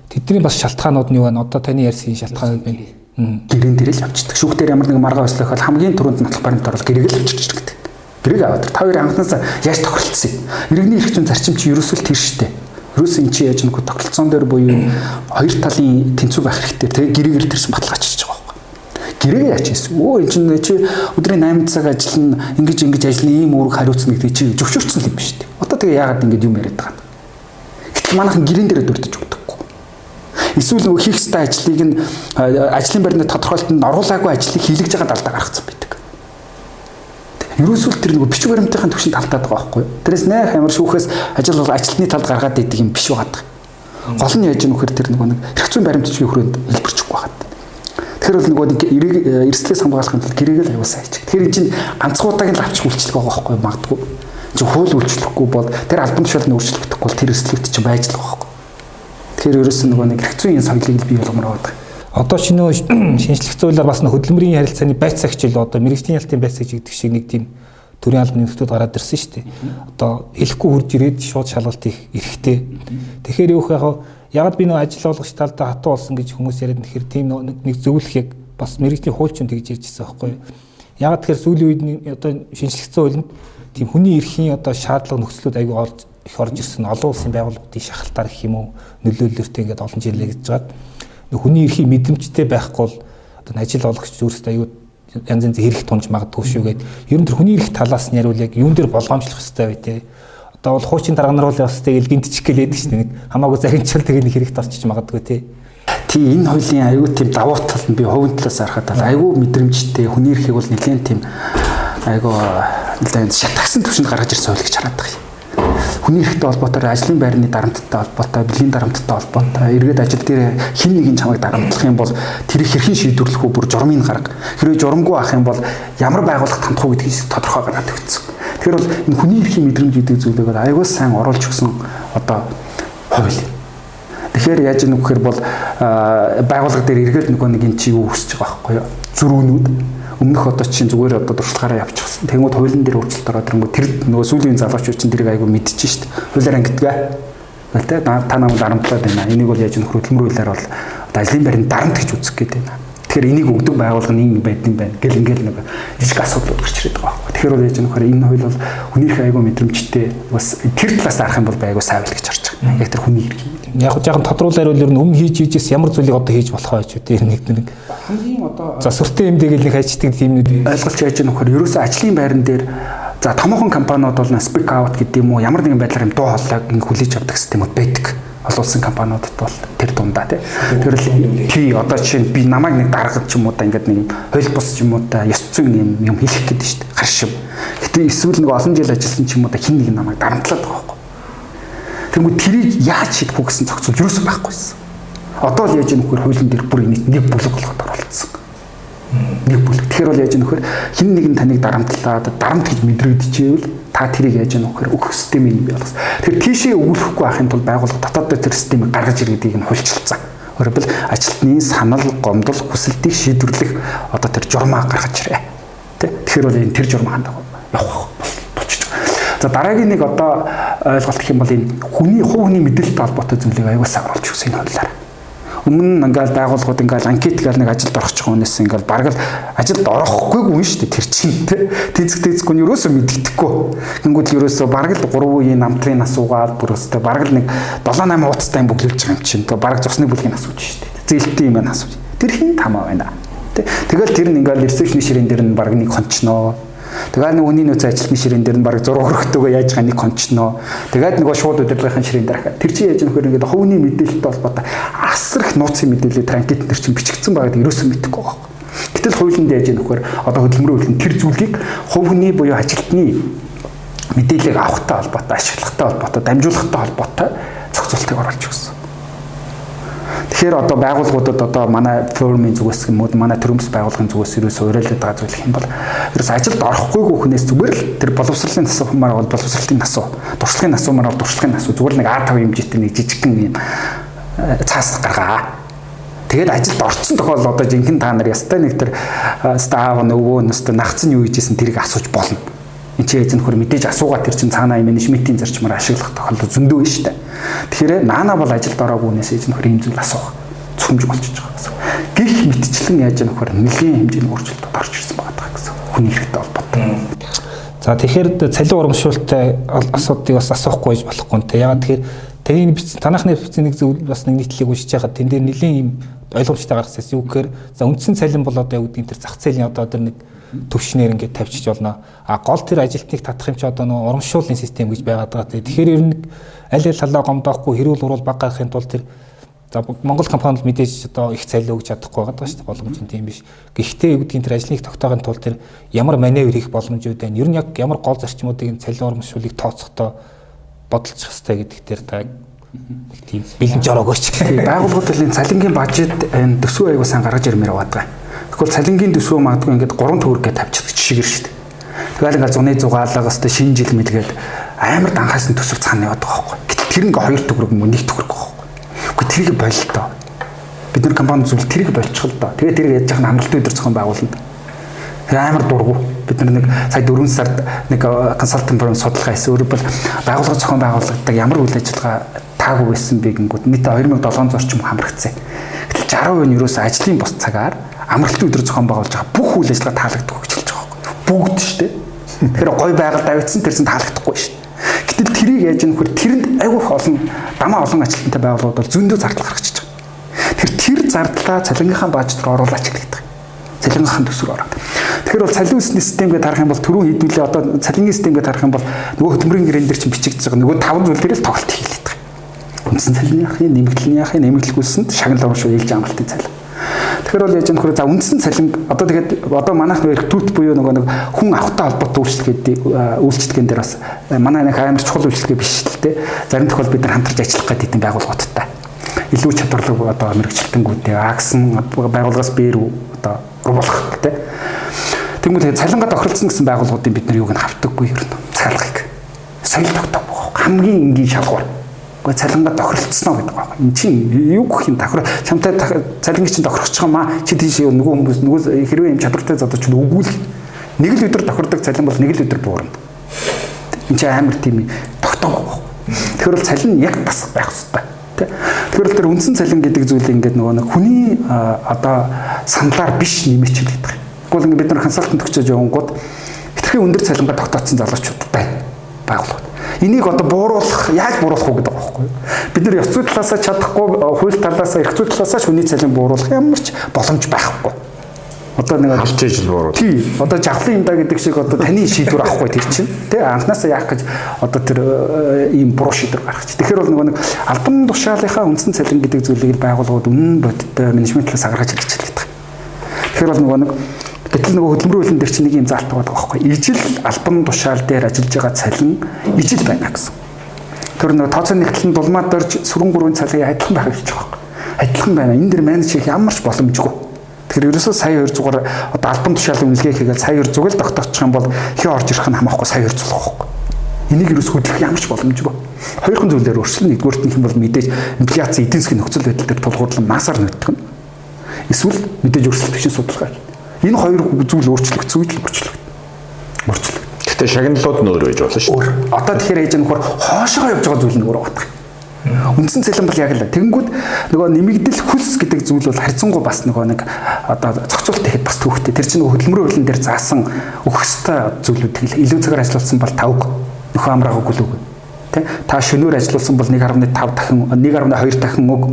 Тэдний бас шалтгаанууд нь юу вэ? Одоо таны ярьсан шалтгаанууд байна. Гэрэн дээр л явчихдаг. Шүүхтэр ямар нэгэн маргаа өслөхөд хамгийн түрүүнд нотлох баримт орол гэрэг л авчирч гэдэг. Гэрэг аваад та хоёрын анхнаасаа яаж тохиролцсон юм? Иргэний эрх зүйн зарчим чи ерөөсөө тэр шүү дээ Ерөөс эн чи яаж нэг тогтолцоон дээр буюу хоёр талын тэнцүү байх хэрэгтэй. Тэгээ гэрээгээр тэрсэн баталгаач хийж байгаа яач хийсэн. Өө эн чинь чи өдрийн 8 цаг ажиллана, ингэж ингэж ажиллана, ийм үүрэг хариуцна гэдэг чи зөвшөөрсөн юм биш үү? Одоо тэгээ яагаад ингэж юм яриад байгаа юм? Гэтэл манайхан гэрэн дээрээ дурдж өгдөггүй. Эсвэл нөгөө хийх ёстой ажлыг нь ажлын байрны тодорхойлолтод оруулаагүй ажлыг хийлгэж байгаа далдаа гаргацсан байдаг. Ерөөсөө тэр нөгөө бичиг баримтын төвшөнд алдаад байгаа байхгүй юу? Тэрээс нэх амар шүүхээс ажил бол ажилтны талд гаргаад идэг юм биш байгаа. Гол нь яаж нөхөр тэр нөгөө нэг эрх зүйн баримтчгийн хүрээнд хэлбэрчихгүй байгаа. Тэгэхээр бол нөгөө нэг эрсдлээс хамгаалахын тулд гэрээгээ л аюулсаа хийж. Тэгэхээр энэ чинь ганцхан удаагийн лавч үйлчлэг байгаа байхгүй? Магадгүй. Чи хууль үйлчлэхгүй бол тэр албан тушаалны өөрчлөгдөхгүй бол тэр эрсдлэгт чинь байж л байгаа байхгүй. Тэгэхээр ерөөсөө нөгөө нэг зүйн соёлыг бий болгомоор байгаа одоо ч нөө шинжлэх зуулиар бас хөдөлмөрийн харилцааны байц цагчил одоо мэрэгжлийн ялтын байц гэдэг шиг нэг тийм төрийн албаны нөхцөл гараад ирсэн шүү дээ. Одоо хэлэхгүй хурж ирээд шууд шалгалт их эрэхтэй. Тэгэхээр юу яг ягаад би нөө ажил олгогч талдаа хатуу болсон гэж хүмүүс яриад нэхэр тийм нэг зөвлөхийг бас мэрэгжлийн хуульч нь тэгж ярьжсэн байхгүй юу. Ягаад тэгэхээр сүүлийн үед одоо шинжлэх зуулинд тийм хүний эрхийн одоо шаардлага нөхцлүүд аягүй орж их орж ирсэн олон улсын байгууллагуудын шахалтаар гэх юм уу нөлөөлөлтөй ингээд олон жилээ гэж жаад хүний эрхийг мэдрэмжтэй байхгүй бол одоо ажил олгогч зүрхстэй аюу янз янз хэрэг тунж магадгүй шүү гээд ер нь тэр хүний эрх талаас нь яривал яг юун дээр болгоомжлох хэрэгтэй бай тээ. Одоо бол хуучин дарга нар бол бас тэгэл гинтчих гэлээд дээ нэг хамаагүй загинчл тэгэл хэрэг тарчиж магадгүй тээ. Тий энэ хоёлын аюу тийм давуу тал нь би хувийн талаас харахад аюу мэдрэмжтэй хүний эрхийг бол нэгэн тийм аюу нэлээд шатагсан төвшөнд гаргаж ирсэн хуулийг хараад байгаа юм хүний эрхтэй холбоотой ажлын байрны дарамттай холбоотой, бэлгийн дарамттай холбоотой, эргээд ажил дээр хин нэгэн чамайг дарамтлах юм бол тэрийг хэрхэн шийдвэрлэх үү бүр журмын гарга. Хэрвээ журамгүй ах юм бол ямар байгууллага тандах уу гэдгийг тодорхой гаргаад өгсөн. Тэгэхээр бол энэ хүний эрхийн мэдрэмж гэдэг зүйлийг аягүй сайн оруулж өгсөн одоо хууль. Тэгэхээр яаж ийм гэхээр бол байгууллага дээр эргээд нөгөө нэг эн чи юу хүсэж байгаа байхгүй юу? Зөрүүнүүд өмнөх одоо чинь зүгээр одоо дуршлагаараа явчихсан. Тэнгүүд хуулийн дээр өөрчлөлт ороод ирэнгүүт тэр нөгөө сүүлийн залуучууд чинь тэрийг айгүй мэдчихэж шít. Хуулиар ангидгаа. Тэ та намайг дарамтлаад байна. Энийг бол яаж нөхөр хөдөлмөрөөр бол одоо ажлын байранд дарамт гэж үзэх гээд байна. Тэгэхээр энийг өгдөг байгууллага нэг байдсан байна. Гэл ингээл нэг жижиг асуудлууд гарч ирээд байгаа байхгүй. Тэгэхээр бол яаж нөхөр энэ хууль бол хүнийх айгүй мэдрэмжтэй бас тэр талаас арах юм бол айгүй сайвал гэж харж. Яг тэр хүний хэрэг. Яг хөө жаахан тодруулаар бол ер нь өмнө хийж хийжээс ямар зүйлийг одоо хийж болох байж үү тэр нэг нэг хамгийн одоо за сүртэй юм дэгээл нэг хайчдаг тиймнүүд ойлголч яаж нөхөр ерөөсөө ажлын байран дээр За томоохон компаниуд бол speak out гэдэг юм уу ямар нэгэн байдлаар юм дуу хоолойг ингэ хүлээж авдаг системүүд байдаг. Олон улсын компаниудад бол тэр дундаа тий. Тэрэл тий одоо жишээ нь би намайг нэг даргад ч юм уу да ингээд нэг хууль бус ч юм уу да ёс зүйн юм юм хэлэх гээд шүү дээ. Харш юм. Гэтэ эсвэл нэг олон жил ажилласан ч юм уу да хин нэг намайг дарамтлаад байгаа Тэнгүү тэрийг яаж шийдэх үү гэсэн зохицол юусоо байхгүйсэн. Одоо л яаж нөхөр хуулийн дээр бүр нэг бүлэг болгоод оролцсон нэг бүлэг. Тэгэхээр бол яаж нөхөр хин нэг нь таныг дарамтлаад дарамт гэж мэдрэгдэжээвэл та тэрийг яаж нөхөр өгөх системийг болгосон. Тэгэхээр тийшээ өгүүлэхгүй байхын тулд байгууллага дотоод тэр системийг гаргаж иргэдийг нь хуульчилсан. Өөрөөр ажилтны санал, гомдол, хүсэлтийг шийдвэрлэх одоо тэр журмаа гаргаж ирээ. Тэ? Тэгэхээр бол энэ тэр журмаа хандах явах болчих. За дараагийн нэг одоо ойлголт гэх юм бол энэ хүний хувь хүний мэдээлэлтэй холбоотой зүйлийг аягүй сайн оруулж өгсөн энэ хуулиар. Өмнө нь ингээл байгууллагууд ингээл анкет гээл нэг ажилд орох ч хүнээс ингээл бараг л ажилд орохгүй гүн шүү дээ тэр чинь. Тий Тэзэг тэзэггүй нь ерөөсөө мэддэхгүй гингүүд ерөөсөө бараг л 3 үеийн намтрын асуугаад бүр өстэй бараг л нэг 7 8 хуудастай юм бүглүүлж байгаа юм чинь. Тий бараг цусны бүлгийн асууж шүү дээ. Зээлтэй юм асууж. Тэр хин тамаа байна? Тий тэгэл тэр нь ингээл ресепшн ширээн дээр нь бараг нэг хончноо Тэгээд нэг үний нөөц ажилтны ширээн дээр нь баг 6 хөрөгтэйгөө яаж байгаа нэг кончноо. Тэгээд нөгөө шууд удирдлагын ширээн дээр хахад тэр чинь яаж нөхөр ингээд хувийн мэдээлэлтэй холбоотой асар их нууцын мэдээлэл транкет дээр чинь бичигдсэн байгаад ерөөсөө мэдэхгүй байгаа. Гэтэл хуулинд яаж нөхөр одоо хөдөлмөрийн хөлн тэр зүйлийг хувийн буюу ажилтны мэдээлэлийг авахтай холбоотой, ашиглахтай холбоотой, дамжуулахтай холбоотой зохицуултыг оруулж өгсөн. Тэгэхээр одоо байгууллагуудад одоо манай форумын зүгээс юм уу манай төрөмс байгууллагын зүгээс ерөөсөө уриалдаг байгаа зүйл юм бол ерөөс ажилд орохгүйгүй хүнээс зүгээр л тэр боловсролын насуумаар бол боловсролын насуу, туршлагын насуумаар бол туршлагын насуу зүгээр л нэг А5 хэмжээтэй нэг жижигхэн юм э, цаас гаргаа. Тэгээд ажилд орцсон тохиол одоо жинхэнэ та нар ястай нэг тэр стаав нөгөө нэстэ нагцсан юу хийжсэн тэрийг асууж болно чи эзэн хөр мэдээж асуугаад тэр чин цаанаа менежментийн зарчмаар ашиглах тохиолдол зөндөө байна шүү дээ. Тэгэхээр наана бол ажилд ороогүй хүнээс эзэн хөр ийм зүйл асуух цөмж болчихж байгаа гэсэн. Гэх мэтчлэн яаж нөхөр нэлийн хэмжээний өөрчлөлтөд орж ирсэн байгаа гэсэн. Хүний хэрэгтэй холбоотой. За тэгэхээр цалин урамшуулттай асуудыг бас асуухгүй болохгүй нэ. Ягаад тэгэхээр бичсэн танахны нэг зөв бас нэг нийтлэлийг уншиж байхад тэн дээр нэлийн ийм ойлгомжтой гаргасан юу гэхээр за үндсэн цалин бол одоо гэдэг нь тэр зах зээлийн одоо тэр нэг төвшнээр ингээд тавьчих болно. А гол тэр ажилтныг татах юм чи одоо нөгөө урамшууллын систем гэж байгаад байгаа. Тэгэхээр ер нь аль аль талаа гомдоохгүй хэрүүл урал баг гарахын тулд тэр за Монгол компанид мэдээж одоо их цалин өгч чадахгүй байгаа шүү дээ боломж нь тийм биш. Гэхдээ гэдгийг тэр ажлыг тогтоохын тулд тэр ямар маневр хийх боломжууд байна. Ер нь яг ямар гол зарчмуудыг цалин урамшууллыг тооцохдоо бодолцох хэрэгтэй гэдэг дээр та тийм бэлэн жороог өгч. Байгууллагуудын цалингийн бажет төсөв аягүй сан гаргаж ирмээр байгаа. Тэгвэл цалингийн төсвөө магадгүй ингээд 3 төгрөг гэж тавьчихдаг жишгээр шүү дээ. Тэгэл ингээд зуны зугаалга өстой шинэ жил мэлгээд амар данхаас нь төсөв цаана яваад байгаа байхгүй. Гэтэл тэр ингээ 2 төгрөг мөн 1 төгрөг байхгүй. Гэхдээ тэрийг болилтоо. Бид нар компани зүйл тэрийг болчих л доо. Тэгээ тэрийг яаж яхад амралтын өдөр зохион байгуулна. Тэр амар дургу. Бид нар нэг сая 4 сард нэг консалтинг фирм судалгаа хийсэн. Өөрөөр бол байгууллага зохион байгуулагддаг ямар үйл ажиллагаа таагүй байсан бэ гингүүд нийт 2700 орчим хамрагдсан. Гэтэл 60% нь юу өс ажлын бус цагаар амралтын өдөр зохион байгуулж байгаа бүх үйл ажиллагаа таалагддаг гэж хэлж байгаа байхгүй. Бүгд шүү дээ. Тэгэхээр гой байгаль давьдсан тэрсэн таалагдахгүй шүү дээ. Гэтэл тэрийг яаж юм хөр тэрэнд айгүй их олон дамаа олон ажилтнтай байгууллагууд бол зөндөө зардал гаргачихж байгаа. Тэр тэр зардлаа цалингийнхаа бааж руу оруулаач гэдэг. Цалингийнхаа төсвөр ороод. Тэгэхээр бол цалин үсний системгээ тарах юм бол түрүү хэдүүлээ одоо цалингийн системгээ тарах юм бол нөгөө хөтөлмөрийн гэрэн дээр чинь бичигдэж байгаа нөгөө таван зүйл дээр л тоглолт хийлээд байгаа. Үндсэн цалин яахын, нэмэгдэл яахын, нэмэгдэлгүйсэнд шагнал урамшуу ээлж амралтын цалин. Тэгэхээр бол яаж юм хөрөө за үндсэн цалин одоо тэгээд одоо манайх нөх түүт буюу нөгөө нэг хүн авахтай холбоотой үйлчлэгээд үйлчлэгэн дээр бас манай нэг амар чухал үйлчлэгээ биш л те. Зарим тохиол бид нар хамтарч ажиллах гэдэг хэдин байгууллагуудтай. Илүү чадварлаг одоо мэрэгчлэлтэнгүүдтэй агсан байгууллагаас бээр одоо болох те. Тэнгүүд тэгээд цалингаа тохиролцсон гэсэн байгууллагуудын бид нар юуг нь хавтаггүй ер нь цаалгыг. Соёл тогтоох хамгийн энгийн шалгуур Гэхдээ цалингаа тохиролцсноо гэдэг байгаа. Энд чинь юу гэх юм тохир чамтай цалингийн чинь тохирох юм аа чи тийш нөгөө хүмүүс нөгөө хэрвээ юм чадвартай задаж чинь өгүүл нэг л өдөр тохирдог цалин бол нэг л өдөр буурна. Энд чинь амар тийм тогтоог. Тэгэхээр бол цалин яг бас байх хэрэгтэй. Тэгэхээр л тэр үндсэн цалин гэдэг зүйл ингээд нөгөө нэг хүний одоо саналаар биш нэмэж байгаа. Тэгвэл ингээд бид нар консалтант өгчөөж явангууд хэтэрхий өндөр цалингаа тогтооцсон залуучууд байна. Байгууллагууд. Энийг одоо бууруулах, яаж бууруулах вэ гэдэг байгаа байхгүй юу? Бид нар ёс зүй талаасаа чадахгүй, хууль талаасаа, эрх зүй талаасаа хүний цалин бууруулах ямар ч боломж байхгүй. Одоо нэг халж ижил бууруулах. Тий. Одоо жавхлын юмдаа гэдэг шиг одоо таны шийдвэр авахгүй тэр чинь. Тэ анханасаа яах гэж одоо тэр ийм буруу шийдвэр гаргах чи. Тэгэхээр бол нөгөө нэг албан тушаалынхаа үндсэн цалин гэдэг зүйлийг байгууллагууд үнэн бодиттой менежмент талаас гаргаж ирж байгаа. Тэгэхээр бол нөгөө нэг Гэтэл нөгөө хөдөлмөрийн хөлн дээр чинь нэг юм заалт байгаа байхгүй. Ижил албан тушаал дээр ажиллаж байгаа цалин ижил байна гэсэн. Тэр нөгөө тооцоо нэгтлэн дулмаад дорж сүрэн гурвын цалин адилхан байх гэж байгаа. Адилхан байна. Энэ дэр менеж хийх ямар ч боломжгүй. Тэгэхээр ерөөсөө сая 200-аар одоо албан тушаалын үнэлгээ хийгээд сая 200-ыг л тогтоочих юм бол хий орж ирэх нь хамаахгүй сая 200 байхгүй. Энийг ерөөс хөдлөх ямар ч боломжгүй. Хоёрхан зүйлээр өөрчлөн нэгдүгürt нь юм бол мэдээж инфляци эдийн засгийн нөхцөл байдал дээр тулгуурлан масаар нөтгөн. Эсвэл мэдээж өрсөлдөх чинь судалгаа Энэ хоёр зүйл өөрчлөгдсөн үйл өөрчлөгд. Өөрчлөгд. Гэтэ шагналууд нь өөр байж болно шүү. Өөр. Одоо тэгэхээр ээж нөхөр хоошоо явж байгаа зүйл нь өөр байна. Үндсэн цалин бол яг л тэнгүүд нөгөө нэмэгдэл хөлс гэдэг зүйл бол харьцангуй бас нөгөө нэг одоо зохицуулт хийхэд бас төвхтэй. Тэр чинь хөдөлмөрийн хөлн дээр заасан өгөх ёстой зүйлүүдийг илүү цагаар ажиллуулсан бол тавг нөхөө амраа өгүүлэг тий та шөнөөр ажилласан бол 1.5 дахин 1.2 дахин өг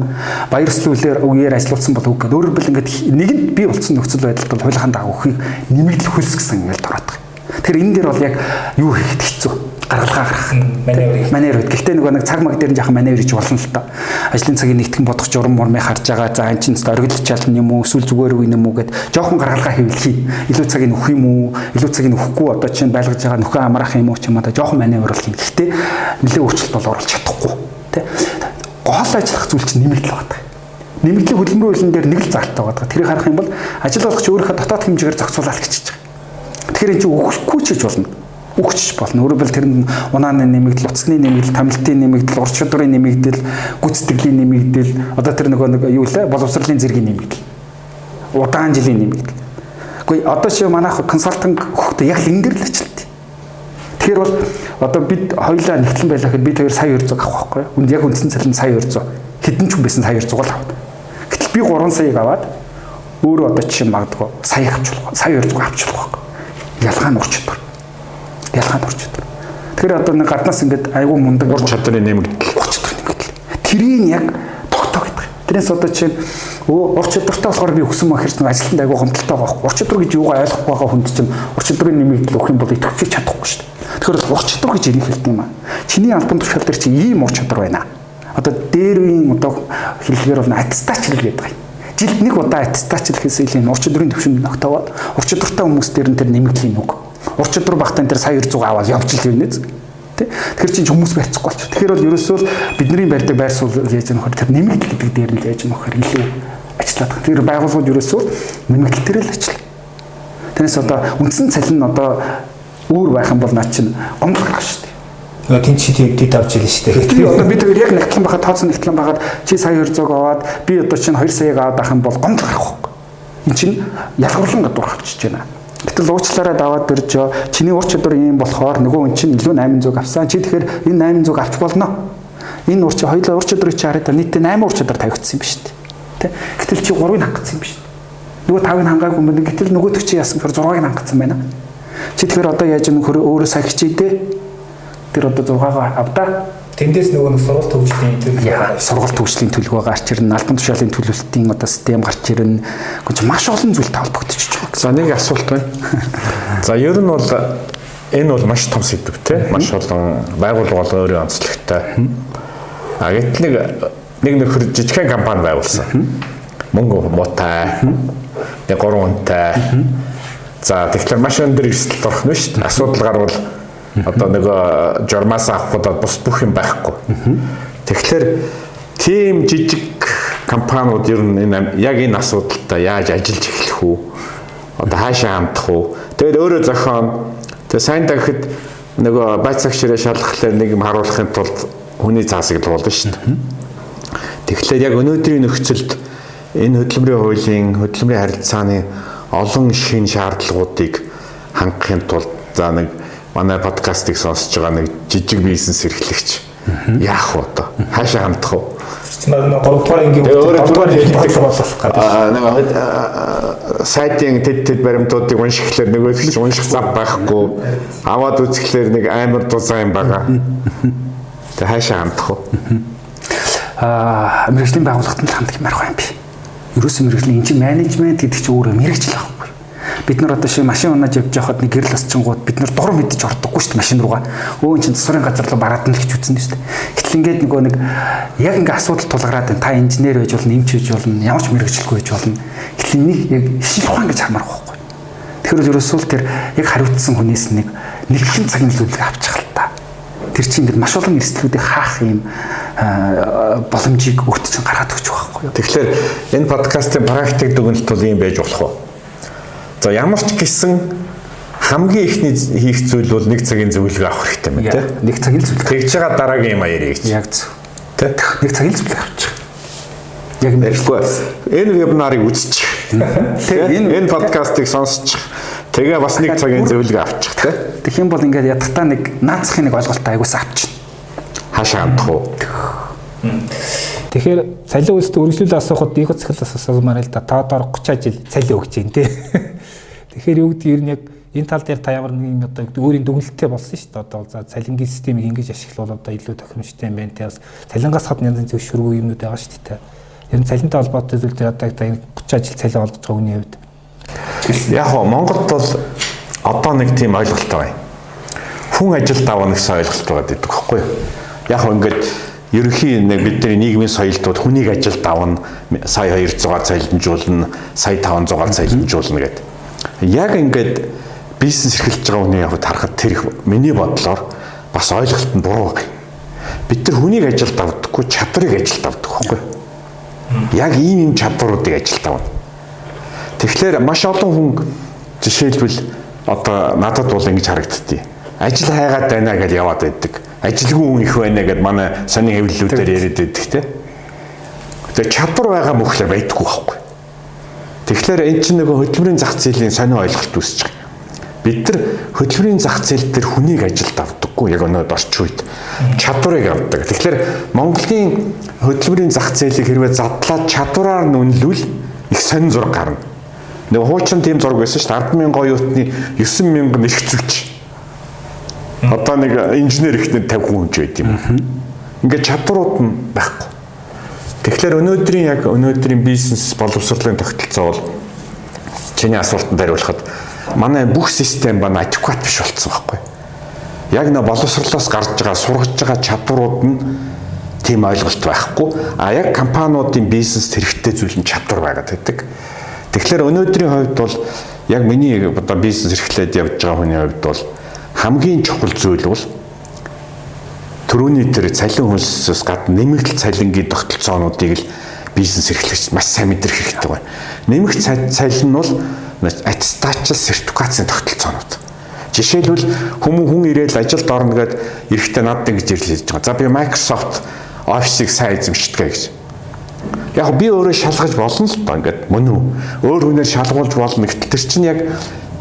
баяр сүлээр үеэр ажилласан бол үг гэдэг. Өөрөөр хэлбэл ингээд нэгэнд бий болсон нөхцөл байдалд бол хуулийнхаа дагуу хийг нэмэгдэл хөлс гэсэн ингээд дөрөөдөг. Тэгэхээр энэ дээр бол яг юу хийхэд хэцүү гаргалгаа гаргах маневр маневр гэдэг. Гэхдээ нөгөө нэг цаг маг дээр нь жоохон маневр хийж болно л та. Ажлын цагийг нэгтгэн бодох журам мурмыг харж байгаа. За эн чинь оргилж чадна юм уу? Эсвэл зүгээр үгүй юм уу гэд жоохон гаргалгаа хэвлэхий. Илүү цагийг нөхөх юм уу? Илүү цагийг нөхгүй одоо чинь байлгаж байгаа нөхөө амраах юм уу ч юм одоо жоохон маневр бол хийн. Гэхдээ нэлээд өөрчлөлт бол оруулах чадахгүй. Тэ. Гол ажиллах зүйл чинь нэмэгдэл байна нэмэгдлийн хөдөлмөрийн хуулин дээр нэг л залтаа байгаа. Тэрийг харах юм бол ажил болгоч өөрийнхөө дотоод хэмжээгээр зохицуулаад гэж байгаа. Тэгэхээр энэ чинь өгөхгүй ч гэж болно үгчж болно. Өөрөөр хэлбэл тэр нь унааны нэмэгдэл, утасны нэмэгдэл, тамилтын нэмэгдэл, ур чадварын нэмэгдэл, гүйцэтгэлийн нэмэгдэл, одоо тэр нөгөө нэг юу лээ боловсролын зэргийн нэмэгдэл. Удаан жилийн нэмэгдэл. Гэхдээ одоо чи манайх консалтинг хөхтэй яг ингэр л ажилтдаг. Тэгэхээр бол одоо бид хоёлаа нэгтлэн байлаа гэхэд бид хоёр сая 200 авах байхгүй юу? Үнд яг үндсэн цалин сая 200. Хэдэн ч хүн байсан сая 200 л авах. Гэтэл би 3 саяг аваад өөрөө одоо чинь магадгүй сая авч болох. Сая 200 авч болох. Ялгаа нь ур чадвар ялгаа нь ур чадвар. Тэгэхээр одоо нэг гаднаас ингээд айгүй мундаг ур чадрын нэмэгдэл. Ур чадрын нэмэгдэл. Тэрийг яг тогтоо гэдэг. Тэрээс одоо чинь ур чадвартай болохоор би өсөн махэрч нэг ажилтнад айгүй хомдолтой байгаа. Ур чадвар гэж юугаа ойлгохгүй байгаа хүнд чинь ур чадрын нэмэгдэл өгөх юм бол идэвхтэй чадахгүй шүү дээ. Тэгэхээр ур чадвар гэж энийг хэлдэг юм аа. Чиний албан тушаал дээр чи ийм ур чадвар байна. Одоо дээр үеийн одоо хэллэгээр бол аттестач гэдэг байгаа юм жилд нэг удаа аттестач хэлхээс илүү ур чадрын төвшөнд ногтоод ур чадвартай хүмүүс дээр нь тэр нэмэгдлийн үг Ур чадвар багтаан тэр сая 200 аваад явж л зү. Тэ? Тэгэхээр чинь хүмүүс барьцахгүй болчих. Тэгэхээр бол ерөөсөө бидний барьдаг байр суурь яаж юм хөр тэр нэмэгдэл гэдэг дээр нь яаж юм хөр илүү ажиллаад байгаа. Тэр байгууллагууд ерөөсөө нэмэгдэл дээр л ажиллаа. Тэрнээс одоо үндсэн цалин нь одоо өөр байх юм бол наа чинь гомдол гарах шүү дээ. Нөгөө тэн чи тэд авч ирнэ шүү дээ. Тэгээ одоо бид хоёр яг нэгтлэн байхад тооцоо нэгтлэн байхад чи сая 200 аваад би одоо чинь 2 саяг аваад байх юм бол гомдол гарах байхгүй. Энд чинь ялгарлан гадуур авчиж байна. Гэтэл уучлаарай даваад ирж чиний ур чадвар ийм болохоор нөгөө хүн чинь илүү 800 авсан. Чи тэгэхээр энэ 800 авч болно. Энэ ур чи хоёулаа ур чадварыг чи хараад нийтдээ 8 ур чадвар тавигдсан юм ба шүү дээ. Тэ? Гэтэл чи 3-ыг хангацсан юм ба шүү дээ. Нөгөө 5-ыг хангаагүй юм байна. Гэтэл нөгөө төг чи яасан гэхээр 6-ыг хангацсан байна. Чи тэгэхээр одоо яаж юм өөрөө сая хичээдээ. Тэр одоо 6-гаа авдаа Тэндээс нөгөө нэг сургалт төвчлийн төлөв сургалт төвчлийн төлөв гарч ирнэ, албан тушаалын төлөвлөлтийн одоо систем гарч ирнэ. Гэхдээ маш олон зүйлтэй холбогдчихж байгаа. За нэг асуулт байна. За ер нь бол энэ бол маш том сэдв те. Маш олон байгууллага бол өөрийн онцлогтой. А гэтэл нэг нэг нөхөр жижигхэн компани байгуулсан. Мөнгө муутай. Нэг гурван үнэтэй. За тэгэхээр маш өндөр эрсдэл орох нь шүү дээ. Асуудал гарвал Одоо нөгөө журмаас авах бус бүх юм байхгүй. Тэгэхээр тийм жижиг компаниуд ер нь энэ яг энэ асуудалтай яаж ажиллаж эхлэх үү? Одоо хаашаа хандах уу? Тэгээд өөрөө зохион тэгээд сайн дахид нөгөө байцаагч ширээ шалгахлаар нэг юм харуулахын тулд хүний заасыг болно шүү дээ. Тэгэхээр яг өнөөдрийн нөхцөлд энэ хөдөлмөрийн хуулийн хөдөлмөрийн харилцааны олон шин шаардлагуудыг хангахын тулд за нэг манай подкастыг сонсож байгаа нэг жижиг бизнес эрхлэгч яах вэ одоо хаашаа хандах вэ? Нэг 3 дугаар ангийн өөрөө дугаар хэлбэл болох гэдэг. Аа нэг сайтын тэд тэд баримтуудыг уншихлаар нөгөө ихлэж унших зав байхгүй. Аваад үзэхлээр нэг амар дузаа юм байгаа. Тэ хаашаа хандах вэ? Аа мэрэгжлийн байгууллагад л хандах юм би. Ерөөсөн мэрэгжлийн энэ менежмент гэдэг чинь өөрөө мэрэгжил байхгүй. Бид нар одоо шиг машин унаж явж байхад нэг гэрэл осчингууд бид нар дур мэдэж ордоггүй шүү дээ машин руугаа. Өө ин чинь засварын газар руу бараад нь л гэж үзнэ шүү дээ. Гэтэл ингээд нөгөө нэг яг ингээ асуудал тулгараад байна. Та инженер байж болно, эмч байж болно, ямар ч мэрэгчлгүй байж болно. Гэтэл энийг яг шил ухаан гэж хармаар байхгүй. Тэгэхээр ерөөсөө л тэр яг хариуцсан хүнээс нэг нэгэн цагийн зүйлийг авчих л та. Тэр чинь ингээд маш олон эрсдлүүдийг хаах юм боломжийг өөрт чинь гаргаад өгч байгаа байхгүй юу. Тэгэхээр энэ подкастын практик дүгнэлт бол ийм байж болох уу? За ямар ч гэсэн хамгийн ихний хийх зүйл бол нэг цагийн зөвлөгөө авах хэрэгтэй юм тий. Нэг цагийн зөвлөгөө. Тэгж байгаа дараагийн юм ярих гэж. Яг зөв. Тий. Нэг цагийн зөвлөгөө авчих. Яг Тэгэхгүй энэ вебинарыг үзчих. Тий. Энэ энэ подкастыг сонсчих. Тэгээ бас нэг цагийн зөвлөгөө авчих тий. Тэгэх юм бол ингээд ядахтаа нэг наацхийн нэг ойлголтоо аягуулсан авчих. Хаашаа хандах уу? Тэгэхээр цалин үйлсд үргэлжлүүл асуухад их цахилаас асуумаар л да. Та одоо 30 жил цалин өгч जैन тий. Тэгэхээр юу гэдэг нь яг энэ тал дээр та ямар нэгэн одоо өөрийн дүгнэлттэй болсон шүү дээ. Одоо за цалингийн системийг ингэж ашиглавал одоо илүү тохиромжтой юм байна. Тэ бас цалингаас гадна янз янзын зөвшөөрөл юмнууд байгаа шүү дээ. Ер нь цалинтай холбоотой зүйл дээр одоо энэ 30 жил цалин олгож байгаа хүний хувьд Яг гоо Монголд бол одоо нэг тийм ойлголттой байна. Хүн ажилд авах гэсэн ойлголт байгаа гэдэг хэвхэв. Яг гоо ингээд ерөнхий бидний нийгмийн соёлдод хүнийг ажилд авна сая 200-аар цалинжуулна, сая 500-аар цалинжуулна гэдэг. Яг ингээд бизнес эрхэлж байгаа хүний явд харахад тэр их миний бодлоор бас ойлголт нь буруу байна. Бид нар хүнийг ажилд авдаггүй чадрыг ажилд авдаг байхгүй. Яг ийм юм чадваруудыг ажилд авна. Тэгэхээр маш олон хүн жишээлбэл одоо надад бол ингэж харагддгийг. Ажил хайгаад байна гэж яваад байдаг. Ажилгүй хүн их байна гэд манай сонин хэвлэлүүдээр яриад байдаг те. Тэгээ чадвар байгаа мөхлөр байдаггүй байхгүй. Тэгэхээр энэ чинь нөгөө хөдөлмөрийн зах зээлийн сонин ойлголт үүсэж байгаа. Бид нар хөдөлмөрийн зах зээл дээр хүнийг ажилд авдаггүй яг өнөөд орчин үед чадварыг авдаг. Тэгэхээр Монголын хөдөлмөрийн зах зээлийг хэрвээ задлаад чадвараар нь үнэлвэл их сонин зураг гарна. Нэг хуучин тийм зураг байсан шүү дээ 100000 оюутны 9000 эрх зүйч. Одоо нэг инженер ихнэр 50 хүн ч байд юм. Ингээд чадварууд нь байхгүй. Тэгэхээр өнөөдрийн яг өнөөдрийн бизнес боловсролын тогтолцоо бол чиний асуултанд хариулахад манай бүх систем байна адекват биш болцсон байхгүй. Яг нэ боловсрлоос гарч байгаа сургаж байгаа чадварууд нь тийм ойлголт байхгүй. А яг компаниудын бизнес хэрэгтэй зүйл нь чадвар байгаад байдаг. Тэгэхээр өнөөдрийн хувьд бол яг миний одоо бизнес эрхлээд явж байгаа хүний хувьд бол хамгийн чухал зүйл бол төрөүний тэр цалин хөлсөөс гадна нэмэгдэл цалингийн тогтолцоонуудыг л бизнес эрхлэгч маш сайн мэдрэх хэрэгтэй байна. Нэмэгт цалин нь бол аттестатчил сертификацийн тогтолцоонууд. Жишээлбэл хүмүүс хүн ирээл ажилд орно гэд эрэхтэй надад ингэж ирлээж байгаа. За би Microsoft Office-ыг сайн эзэмшдэг гэж. Яг би өөрөө шалгаж болно л доо ингээд мөн үү. Өөр хүнээр шалгуулж болно. Гэтэл тэр чинь яг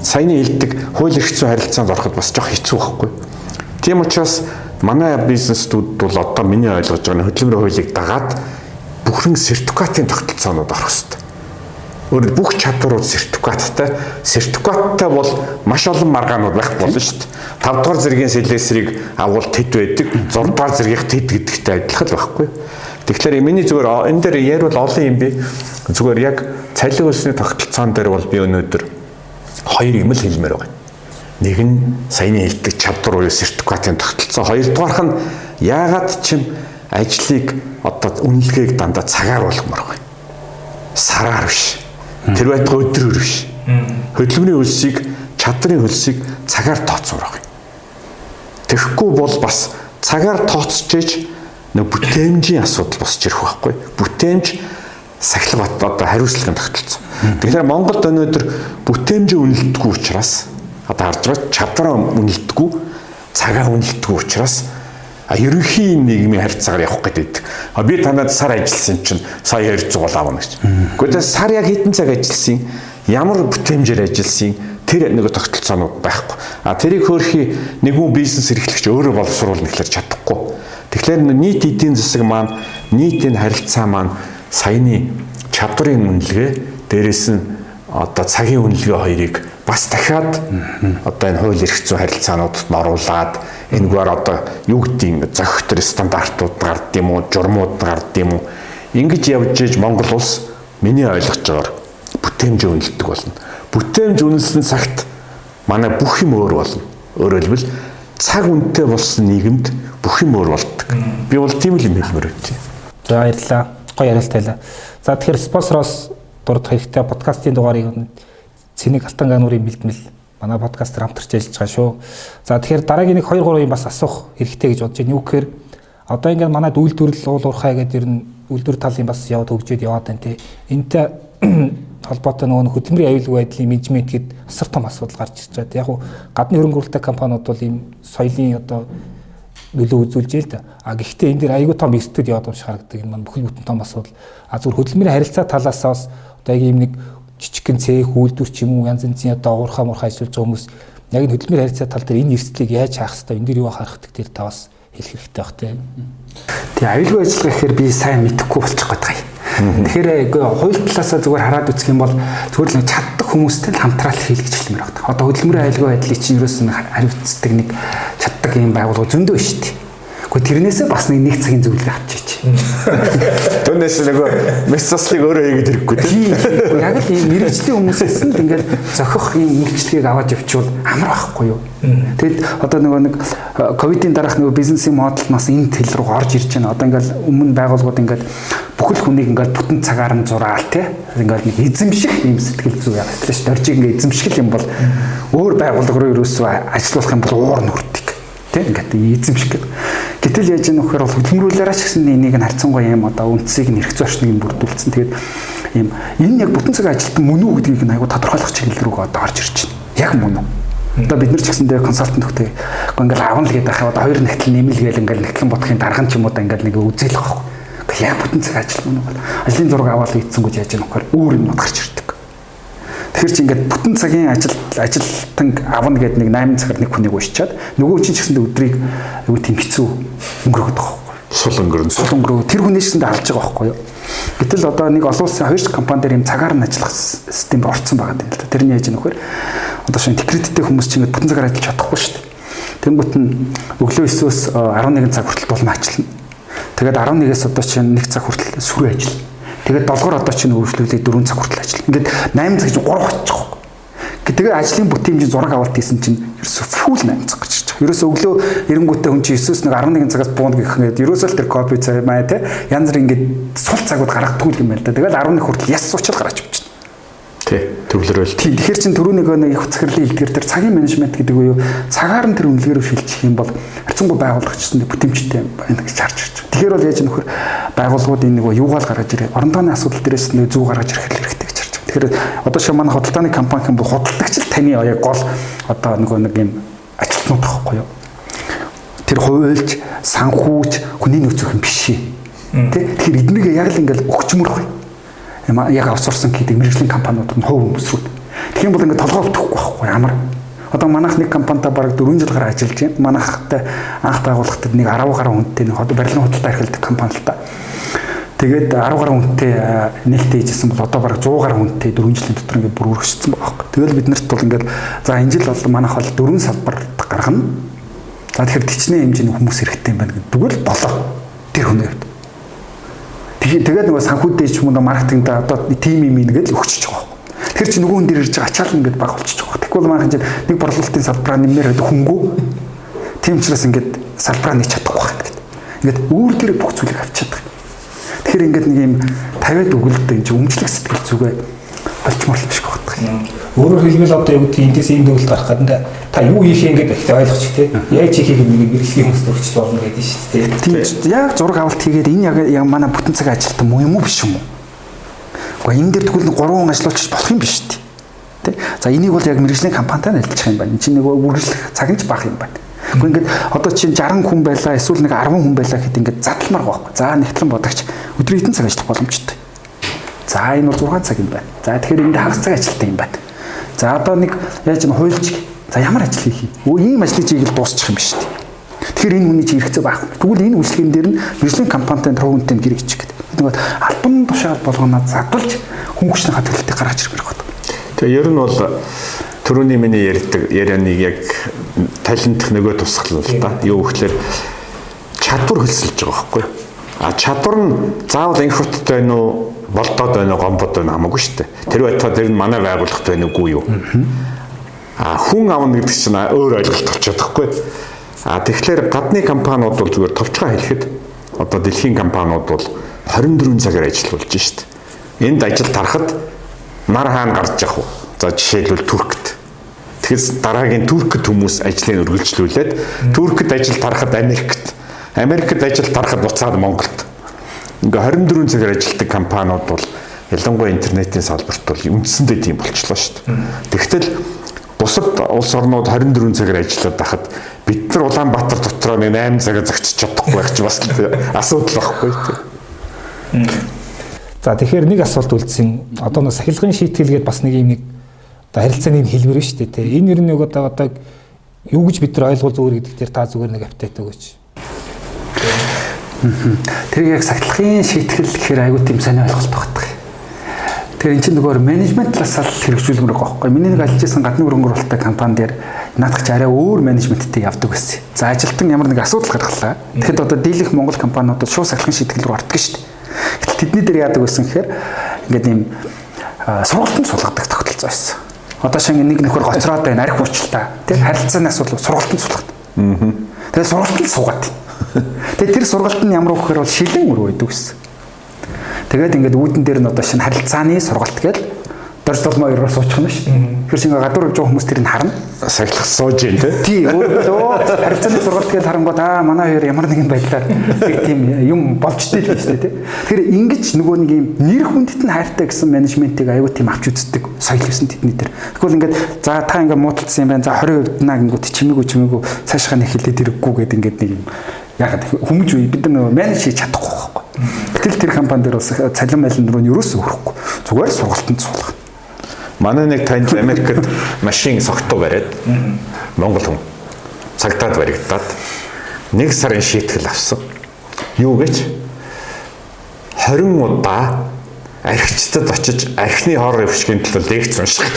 саяны хэлдэг хууль эрх зүйн харилцаанд ороход бас жоох хэцүү байхгүй. Тийм учраас манай бизнесүүд бол одоо миний ойлгож байгаа нь хөдөлмөрийн хуулийг дагаад бүхэн сертификатын тогтолцоонууд орох хэрэгтэй. Өөрөөр бүх чадварууд сертификаттай. Сертификаттай бол маш олон маргаанууд байх болно шүү дээ. 5 дугаар зэргийн сэлэсрийг аввал тэд байдаг. 6 дугаар зэргийнх тэд гэдэгтэй адилхан л байхгүй. Тэгэхээр миний зүгээр энэ дээр ярил олон юм би. Зүгээр яг цалин өсний тогтолцоон дээр бол би өнөөдөр хоёр юм л хэлмээр байна. Нэг нь саяны хэлдэг чадвар буюу сертификатын тогтолцоо. Хоёрдугаарх нь яагаад ч юм ажлыг одоо үнэлгээг дандаа цагаар болгомоор байна. Сараар биш. Тэр байтугай өдрөөр биш. Хөдөлмөрийн хөлсийг, чадрын хөлсийг цагаар тооцоорох юм. Тэгэхгүй бол бас цагаар тооцчихэж нэг бүтээмжийн асуудал босч ирэх байхгүй. Бүтээмж сахилга бат одоо хариуцлагын тогтолцоо. Тэгэхээр Монголд өнөөдөр бүтээмжээ үнэлдэггүй учраас одоо харж байгаа чадвараа үнэлдэггүй, цагаа үнэлдэггүй учраас А ерөнхий нийгмийн харьцаагаар явах гэдэг. А би танад сар ажилласан чинь сая 200 гол авна гэж. Гэхдээ сар яг хэдэн цаг ажилласан, ямар бүтээмжээр ажилласан тэр нэг тогтолцоонууд байхгүй. А тэрийг хөөрхий нэгэн бизнес эрхлэгч өөрөө боловсруулна гэхэлэр чадахгүй. Тэгэхээр нийт эдийн засаг маань нийтийн харилцаа маань саяны чадварын үнэлгээ дээрэс нь одоо цагийн үнэлгээ хоёрыг бас дахиад одоо энэ хууль эрх зүйн харилцаануудад оруулаад энэгээр одоо юу гэдгийг зохих төр стандартууд гард юм уу журмууд гард юм уу ингэж явж иж Монгол улс миний ойлгож байгаагаар бүтээмж үнэлдэг болно. Бүтээмж үнэлсэн цагт манай бүх юм өөр болно. Өөрөөр хэлбэл цаг үнэтэй болсон нийгэмд бүх юм өөр болдог. Би бол тийм л юм хэлмээр байт. За баярлалаа. Гоё ярилцлаа. За тэгэхээр спонсороос дурдах хэрэгтэй подкастын дугаарыг цэник алтан гануурын бэлтгэл манай подкастер хамтарч ажиллаж байгаа шүү. За тэгэхээр дараагийн нэг 2 3 юм бас асуух хэрэгтэй гэж бодож байна. Юу гэхээр одоо ингээд манайд үйлдвэрлэл уул уурхай гэдэг ер нь үйлдвэр талын бас яваад хөгжөөд яваад байна тий. Энтэй холбоотой нөгөө хөдөлмөрийн аюулгүй байдлын менежмент гээд асар том асуудал гарч ирж байгаа. Яг уу гадны хөрөнгө оруулалтын компаниуд бол ийм соёлын одоо нөлөө үзүүлж л да. А гэхдээ энэ дэр аюулгүй том эрсдэл яваад байгаа харагддаг. Энэ маань бүхэл бүтэн том асуудал. А зөвхөн хөдөлмөрийн харилцаа талаас бас одоо яг ийм нэг жижигхэн цех үйлдвэр ч юм уу янз янзын одоо уурхаа мурхаа ажиллаж байгаа хүмүүс яг энэ хөдөлмөрийн харилцаа тал дээр энэ эрсдлийг яаж хаах хэвээр энэ дэр юу харах гэдэг та бас хэлэх хэрэгтэй бах тий. Тэгээ аюулгүй ажиллагаа гэхээр би сайн мэдэхгүй болчих гээд байгаа юм. Тэгэхээр хууль талаасаа зүгээр хараад үзэх юм бол зүгээр л чаддаг хүмүүстэй л хамтраал хийлгэж хэлмээр байна. Одоо хөдөлмөрийн аюулгүй байдлыг чинь ерөөс нь хариуцдаг нэг чаддаг юм байгууллага зөндөө шүү дээ. Гэхдээ тэрнээсээ бас нэг нэг цагийн зөвлөгөө авчиж. Түүнээс нөгөө мессаслыг өөрөө хийгээд хэрэггүй тийм. Яг л ийм мэрэгжлийн хүмүүсээс нь ингээд зохих ийм үйлчлэгийг аваад явчихвал амар байхгүй юу? Тэгэд одоо нөгөө нэг ковидын дараах нөгөө бизнесийн модал нас энэ тэл рүү орж ирж байна. Одоо ингээд өмнө байгууллагууд ингээд бүхэл хүнийг ингээд бүтэн цагаар нь зураал тий. Ингээд нэг эзэмших ийм сэтгэл зүй яг тийм ш. Доржиг ингээд эзэмших юм бол өөр байгууллага руу ерөөсөө ажиллах юм бол уур нүрдэг тийм ингээд эзэмших гэдэг. Гэтэл яаж ийм нөхөр бол хөдөлмөрүүлээрээ ч гэсэн энийг нь харьцангуй юм одоо үндсийг нь эрх зөрчнийг нь бүрдүүлсэн. Тэгээд ийм энэ яг бүтэн цаг ажилтан мөн үү гэдгийг нь айгу тодорхойлох чиглэл рүү одоо орж ирж байна. Яг мөн үү? Одоо бид нар ч гэсэн дээр консалтант хөхтэй ингээл авна л гэдэг хаад хоёр нэгтэл нэмэлгээл ингээл нэгтлэн бодохын дарга ч юм уу да ингээл нэг үзэл واخ. Яг бүтэн цаг ажил мөн үү? Ажлын зураг аваад ийдсэн гэж яаж ийм нөхөр өөр юм гарч ирдэг. Тэгэхээр чи ингээд бүтэн цагийн ажил ажилтан авна гэдэг нэг 8 цагаар нэг хүнийг уушчаад нөгөө чинь ч гэсэн өдрийг аюу тийм хэцүү өнгөрөөд байгаа байхгүй. Сул өнгөрөн. Сул өнгөрөө тэр хүнээс ч гэсэн алж байгаа байхгүй юу. Гэтэл одоо нэг олон улсын хоёр компани дээр юм цагаар нь ажиллах систем орцсон байгаа юм л да. Тэрний яаж нөхөр одоо шинэ секреттэй хүмүүс чинь бүтэн цагаар ажиллаж чадахгүй шүү дээ. Тэнгүүт нь өглөө 9-өөс 11 цаг хүртэл дулма ажиллана. Тэгээд 11-ээс одоо чинь 1 цаг хүртэл сүрээ ажиллана Тэгээд 7-р одоо чинь үргэлжлүүлээд 4 цаг хүртэл ажил. Ингээд 8 цаг чинь 3 болчих. Тэгээ ажлын бүтээмжийн зураг авалт хийсэн чинь ерөөсөө фул 8 цаг гэж байна. Ерөөсөө өглөө 90-гүүтээ хүн чинь 9-с нэг 11 цагаас буунд гэх юм. Ерөөсөө л тэр копи цай маа те янз бүр ингээд сул цагууд гаргадаг юм байна л да. Тэгэл 11 хүртэл яс суучл гараач явчих. Тий, төвлөрөөл. Тий, тэгэхээр чин түрүүнийг нэг их цэцгэрлэн илтгэр тэр цагийн менежмент гэдэг үею цагаар нь тэр үнэлгээрөө шилжих юм бол харьцангуй байгууллагчдын бүтээмжтэй байна гэж харж байна. Тэгэхээр бол яаж нөхөр байгууллагууд энэ нэг юугаал гаргаж ирээ. Оронтооны асуудал дээрээс нэг зүү гаргаж ирэх хэрэгтэй гэж харж байна. Тэгэхээр одоо шиг манай худалдааны компани бол худалдагч л таны яг гол одоо нөгөө нэг юм ажилтнууд тахгүй юу? Тэр хуйлж, санхүүж, хүний нөөцөх юм биш. Тэ? Тэгэхээр эднийг яг л ингээл өгчмөр бай яг аутсорсон гэдэг мэрэгжлийн компаниуд нь хувь өмсрүүд. Тэгэх юм бол ингээд толгой өгөхгүй байхгүй ямар. Одоо манайх нэг компанитай бараг 4 жил гараа ажиллаж байна. Манайхтай анх байгууллагад нэг 10 гаруй хүнтэй нэг одоо барилгын худалдаа эрхэлдэг компани л та. Тэгээд 10 гаруй хүнтэй нээлттэй хийжсэн бол одоо бараг 100 гаруй хүнтэй 4 жилийн дотор ингээд бүр өргөжсөн байгаа байхгүй. Тэгэл бид нарт бол ингээд за энэ жил бол манайх бол дөрвөн салбарт гаргана. За тэгэхээр тичнээ хэмжээний хүмүүс хэрэгтэй юм байна гэдэг л болоо. Тэр хүний хувьд. Тэгээд нөгөө санхүүдтэй ч юм уу маркетингда одоо тим юм ингээд л өгчөж байгаа. Тэр чинь нөгөө хүн дээр ирж байгаа ачаал ингээд баг болчихж байгаа. Тэгвэл маань чинь нэг борлуулалтын салбараа нэмээр хөнгөө. Тийм учраас ингээд салбараа нэг чадахгүй байх гэдэг. Ингээд үүр дээр бүх зүйлийг авчиад. Тэгэхээр ингээд нэг юм 50-аад өгөлдөө энэ өмчлөх сэтгэл зүгээ болчмоор л биш гэх юм. Өөрөөр хэлбэл одоо юу гэдгийг эндээс ийм төгөлд гарах гэдэг та юу хийх юм гэдэг ихтэй ойлгочих тий. Чи хийх юм нэг мэрэгжлийн хүмүүст өгч болно гэдэг шүү дээ. Тийм яг зураг авалт хийгээд энэ яг манай бүтэн цаг ажилтан муу юм уу биш юм уу? Гэхдээ энэ дээр тэгвэл 3 хүн ажиллууч болох юм биш тий. Тэ. За энийг бол яг мэрэгжлийн компанитай ажиллах юм байна. Энд чинь нэг үргэлжлэх цаг нь ч бага юм байна. Гэхдээ ингээд одоо чинь 60 хүн байлаа эсвэл нэг 10 хүн байлаа гэхэд ингээд задламар байхгүй. За нэгтлэн бодогч өдөр хэдэн цаг ажиллах боломжтой. За энэ бол 6 цаг юм байна. За тэгэхээр энд хагас цаг ажилтдаг юм байна. За одоо нэг яаж нэг хуйлч за ямар ажил хийх юм? Өө ийм ажлыг чиглэл дуусчих юм биш үү? Тэгэхээр энэ хүний чи хэрэгцээ байхгүй. Тэгвэл энэ үйлчлэгэн дээр нь биржлийн компанитай төвөнтэй гэр ичих гэдэг. Нэг альбан тушаал болгоно задалж хүн хүчний хатгалалтыг гаргаж ирэх хэрэгтэй. Тэгээ ер нь бол Төрөний миний ярьдаг ярианыг яг талентх нөгөө тусгал л да. Юу гэхээр чадвар хөлсөлж байгаа байхгүй. А чадвар нь заавал инхутд байна уу, болдоод байна уу, гомбод байна хамаагүй шүү дээ. Тэр байтугай тэр нь манай байгууллагт байна уугүй юу. А хүн авна гэдэг чинь өөр ойлголт болчиход байхгүй. А тэгэхээр гадны компаниуд бол зүгээр товчгоо хэлэхэд одоо дэлхийн компаниуд бол 24 цагаар ажиллаж шүү дээ. Энд ажил тарахад нар хаана гарч явах вэ? За жишээлбэл Туркт. Тэгэхээр дараагийн Туркт хүмүүс ажлыг үргэлжлүүлээд Туркт ажил тарахад Америкт, Америкт ажил тарахад буцаад Монголд. Ингээ 24 цагаар ажилладаг компаниуд бол ялангуяа интернетийн салбарт бол үндсэндээ тийм болчихлоо шүү дээ. Тэгтэл бусад улс орнууд 24 цагаар ажиллаад байхад бид нар Улаанбаатар дотроо нэг 8 цагаар зогсож чадахгүй байх чи бас асуудал байхгүй тийм. За тэгэхээр нэг асуулт үлдсэн. Одоо нэг сахилгын шийтгэлгээд бас нэг юм нэг одоо харилцааны хэлбэр шүү дээ. Энэ ер нь нэг одоо одоо юу гэж бид нар ойлгол зүгээр гэдэг дээр та зүгээр нэг апдейт өгөөч. Тэр яг сахилгын шийтгэл гэхээр айгүй тийм сайн ойлголт багтдаг. Тэгэхээр эн чинь нөгөө менежмент талаас л хэрэгжүүлмээр байгаа байхгүй. Миний нэг ажиллаж исэн гадны хөрөнгө оруулалттай компани дээр наадах ч арай өөр менежменттэй явдаг байсан. За ажилтан ямар нэг асуудал гаргалаа. Тэгэхэд одоо дийлэх Монгол компаниудад шууд сахилгын шийтгэл рүү ордог шүү дээ. Гэтэл тэдний дээр яадаг байсан гэхээр ингээд ийм сургалтанд сулгадаг тогтолцоо байсан. Одоо шинэ нэг нөхөр гоцроод байна, арх уучлаа. Тэ харилцааны асуудал сургалтанд суулгад. Аа. Тэгээ сургалтанд суугаад. Тэгээ тэр сургалт нь ямар вөхөр бол шилэн өр байдаг гэсэн. Тэгээд ингээд үүдэн дээр нь одоо шинэ харилцааны сургалт гээд дорж толмоо ерөө суучих нь шүү. Тэгэхээр шинэ гадуур явж байгаа хүмүүс тэрийг харна. Сахилах сууж юм те. Тий, өө харилцааны сургалт гээд харангууд аа манай хоёр ямар нэгэн байдлаар тийм юм болчтой л шүү дээ те. Тэгэхээр ингэж нөгөө нэг юм нэр хүндэт нь хайртай гэсэн менежментийг аюу тийм авч үздэг соёл байсан тэдний дээр. Тэгвэл ингээд за та ингээд муудалцсан юм байна. За 20% наа гингүүд чимээгүй чимээгүй цаашгаа нэг хэлээд ирэхгүй гэдэг ингээд нэг юм ягаад хүмүүж үе бид нар менеж хийж чадахгүй байхгүй. Гэтэл тэр компани дээр бас цалин байлын руу нь юусоо хүрэхгүй. Зүгээр сургалтанд суулгах. Манай нэг танд Америкт машин согтуу бариад Монгол хүн цагтаад баригдаад нэг сарын шийтгэл авсан. Юу гэж 20 удаа архичтад очиж архины хор өвчгийн төлөө лекц унших.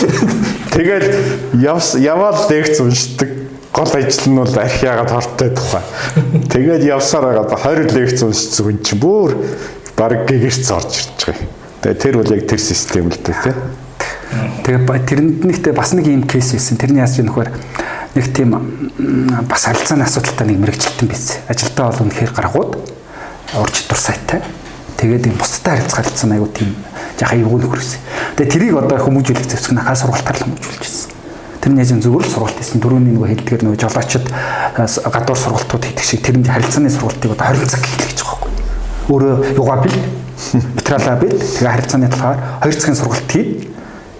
Тэгэл явс яваал лекц уншдаг. Гол ажил нь бол архи ягаад хортой тухай. Тэгээд явсаар байгаа 20 лекц уншсан хүн чинь бүр баг гэгэрч орж ирж байгаа. Тэгээ тэр бол яг тэр систем л дээ тийм. Тэгээ тэрнийхтэй бас нэг юм кейс байсан. Тэрний яаж нөхөр нэг тийм бас харилцааны асуудалтай нэг мэрэгчлэлтэн байсан. Ажилдаа бол үнэхээр гаргууд урж чадвар сайтай. Тэгээд юм бусдад харилцах харилцаа аягүй тийм яхаа эвгүй нөхөрсөн. Тэгээ тэрийг одоо хүмүүжүүлэх зэвсэг нахаа сургалтаар л хүмүүжүүлчихсэн. Тэр нь яжин зөвөр сургалт хийсэн. Дөрөвний нөгөө хэлдгээр нөгөө жолоочд гадуур сургалтууд хийдэг шиг тэр нь харилцааны сургалтыг одоо 20 цаг хийх гэж байгаа байхгүй. Өөрөө юугаа бил материалаа бил тэгээ харилцааны талаар 2 цагийн сургалт хий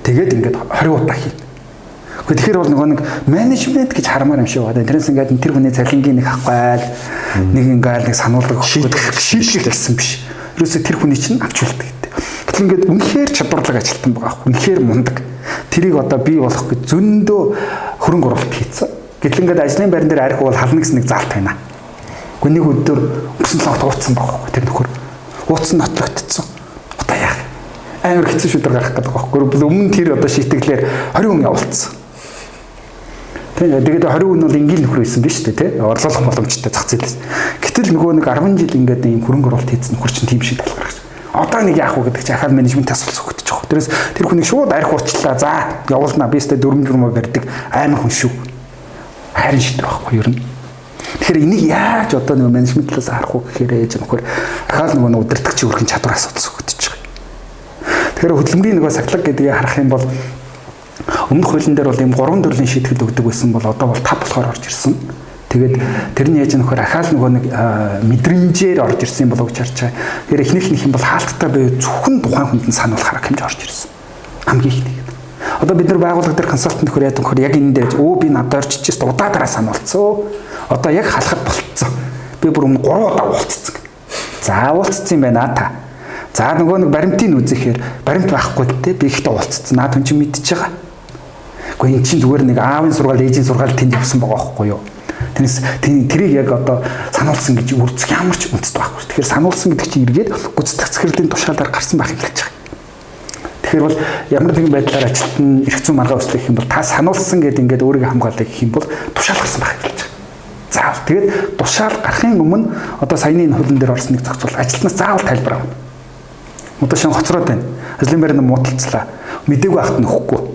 Тэгээд ингээд 20 удаа хийнэ. Гэхдээ тэгэхээр бол нөгөө нэг менежмент гэж хармаар юм шиг байна. Тэрнээс ингээд тэр хүний цалингийн нэг хавгайл нэг ингээд нэг сануулга шийдэх шийдэх гэсэн биш. Ерөөсө тэр хүний чинь авчулдаг гэдэг. Гэтэл ингээд үнэхээр чадварлаг ажилтан байгаа. Үнэхээр мундаг. Тэрийг одоо бий болох гэж зөндөө хөрөнгө оруулалт хийцэн. Гэтэл ингээд ажлын байран дээр арх бол хална гэсэн нэг заалт байна. Гүнийг өдөр өсөн логт ууцсан байгаа. Тэр нөхөр ууцсан нотлогдсон амар хэцүү шүдэр гарах гэдэг байхгүй. Өмнө тэр одоо шийтгэлээр 20 хүн явуулсан. Тэгээд 20 хүн бол ингээл нөхөр байсан биз дээ, тий? Орлуулах боломжтой зах зээлээс. Гэтэл нөгөө нэг 10 жил ингээд ийм хөрөнгө оруулалт хийсэн нөхөр чинь тийм шиг тал гаргаж. Одоо нэг яах вэ гэдэг чинь ахаад менежмент асуулт өгдөж байгаа. Тэрээс тэр хүнийг шууд арх урчлаа. За, явуулнаа. Би өстэй 4 4 барьдаг амар хүн шүү. Харин шийдэх байхгүй юу? Тэгэхээр энийг яаж одоо нөгөө менежмент талаас харах вэ гэхээр ээж нөхөр ахаад нөгөө удирдахч өөрхийн чадвар асуудал өгдөж байгаа. Тэгэхээр хөдөлмөрийн нөгөө сахилга гэдгийг харах юм бол өмнөх хуулийн дээр бол ийм гурван төрлийн шийтгэл өгдөг байсан бол одоо бол тав болохоор орж ирсэн. Тэгээд тэрний яаж нөхөр ахаал нөгөө нэг мэдрэмжээр орж ирсэн болов гэж харж байгаа. Тэгэхээр эхнийх нь их юм бол хаалттай буй зөвхөн тухайн хүнд нь сануулах арга хэмжээ орж ирсэн. Хамгийн ихнийг. Одоо бид нар байгууллага дээр консалтант нөхөр яадаг нөхөр яг энэ дээр өө би надад орчиж чист удаа дараа сануулцсан. Одоо яг халахад болцсон. Би бүр өмнө 3 удаа уулцсан. За уулцсан байна та. За нөгөө нэг баримтын үзэхээр баримт байхгүй те би ихтэй уулцсан. Наа түн чи мэдчихэж байгаа. Гэхдээ эн чинь зүгээр нэг аавын сургаал, ээжийн сургаал тэнд явсан байгаа байхгүй юу? Тэрнээс тэрийг яг одоо сануулсан гэж үрдэх ямар ч үндэс байхгүй. Тэгэхээр сануулсан гэдэг чинь эргээд гүцэтгэх захирлын тушаалаар гарсан байх юм гэж байгаа. Тэгэхээр бол ямар нэгэн байдлаар ажилт нь эрх зүйн маргаа өслөх юм бол та сануулсан гэдэг ингээд өөрийгөө хамгаалах гэх юм бол тушаал гарсан байх гэж байгаа. За тэгээд тушаал гарахын өмнө одоо саяны энэ хуулийн дээр орсныг зохицуул ажилтнаас заавал тайлбар авна. Одоо шин хоцроод байна. Ажлын байранд муудалцлаа. Мдээгүй ахт нөхгүй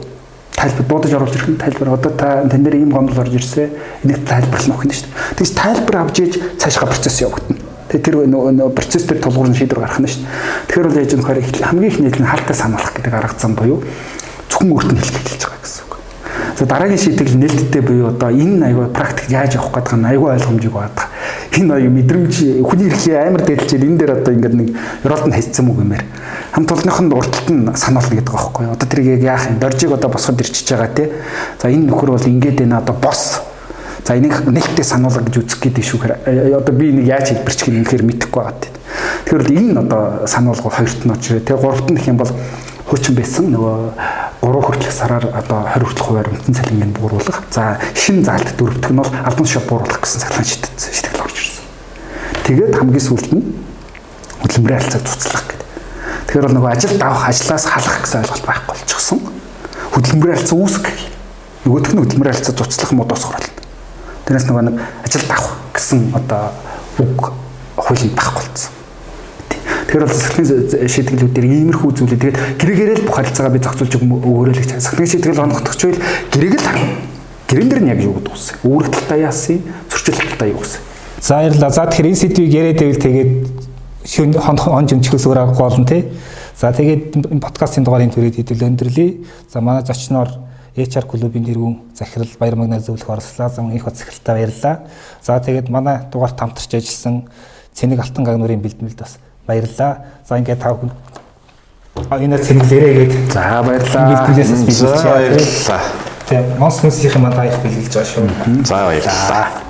тайлбар дуудаж оруулж ирэх нь тайлбар одоо та тань дээр ийм гомдол орж ирсэн энийг тайлбарлах нь өгнө шүү дээ. Тэгээс тайлбар авч ээж цаашгаа процесс явагдана. Тэгээ тэр процесс дээр тулгуурн шийдвэр гаргах нь шүү дээ. Тэгэхээр бол яаж юм хэрэг хамгийн их нийлэн хальтаа сануулах гэдэг арга зам буюу зөвхөн өөрт нь хэлэх хэлж байгаа гэсэн үг. За дараагийн шийтгэл нээлттэй буюу одоо энэ аягүй практик яаж явах гэдэг нь аягүй ойлгомжийг байдаг. Энэ аягүй мэдрэмж хүний эрхээ амар дээдлжээд энэ дээр одоо ингээд нэг Европт нь хайцсан үг юмэр. Хамт олонныхын урталт нь сануулна гэдэг байгаа байхгүй. Одоо тэрийг яах юм? Доржиг одоо босгод ирчихэж байгаа тий. За энэ нөхөр бол ингээд энэ одоо бос За энийг нэгтээ сануулга гэж үзэх гэдэг шүүхээр одоо би энийг яаж хэлбэрчих юм үнэхээр мэдэхгүй байгаа тийм. Тэгэхээр энэ одоо сануулга хоёрт нь очроо тэгээ гуравт нь гэх юм бол хуучин байсан нөгөө 3 хүртэлх сараар одоо 20 хүртэлх хувиар үндэс цалингийн бууруулах. За шин заалт дөрөвдөг нь бол албан тушаал бууруулах гэсэн шийдтсэн шийтгэл орж ирсэн. Тэгээд хамгийн сүүлд нь хөдөлмөрийн харилцааг цуцлах. Тэгэхээр бол нөгөө ажил давах, ажлаас халах гэсэн ойлголт байхгүй болчихсон. Хөдөлмөрийн харилцаа үүсгэх. Нөгөөх нь хөдөлмөрийн харилцаа цуцлах модоос гарал. Тэрнээс нөгөө нэг ажил давах гэсэн одоо үг хуулийн байхгүй болсон. Тэгэхээр бол засгийн шийдэглүүдээр иймэрхүү зүйлээ тэгээд гэрэгээрээ л бүх харилцаагаа би зохицуулж өгөөрэй л гэж засгийн шийдэгэл оногдохч байл гэрээг л харна. Гэрэн дээр нь яг юу гэдэг үсэн. Үүрэг талтай яасан, зөрчил талтай юу гэсэн. За баярлалаа. За тэгэхээр энэ сэдвийг яриад байвал тэгээд шөн хон хон жимчгээс өөр аргагүй болно тий. За тэгээд подкастын дугаарыг төрөд хэдэл өндөрлөе. За манай зочноор HR клубын тэргүүн захирал Баяр магнаа зөвлөх орслаа зам их хот захиралтай баярлалаа. За тэгээд манай дугаарт хамтарч ажилласан Цэник Алтан гагнуурын бэлтмэлд бас баярлалаа. За ингээд тав хүн энэ цэнгэлээрээ гээд за баярлалаа. Бэлтмэлээс бэлдэж баярлалаа. Тэгээ монс хүмүүсийн маань таах бэлдэж байгаа шүү. За баярлалаа.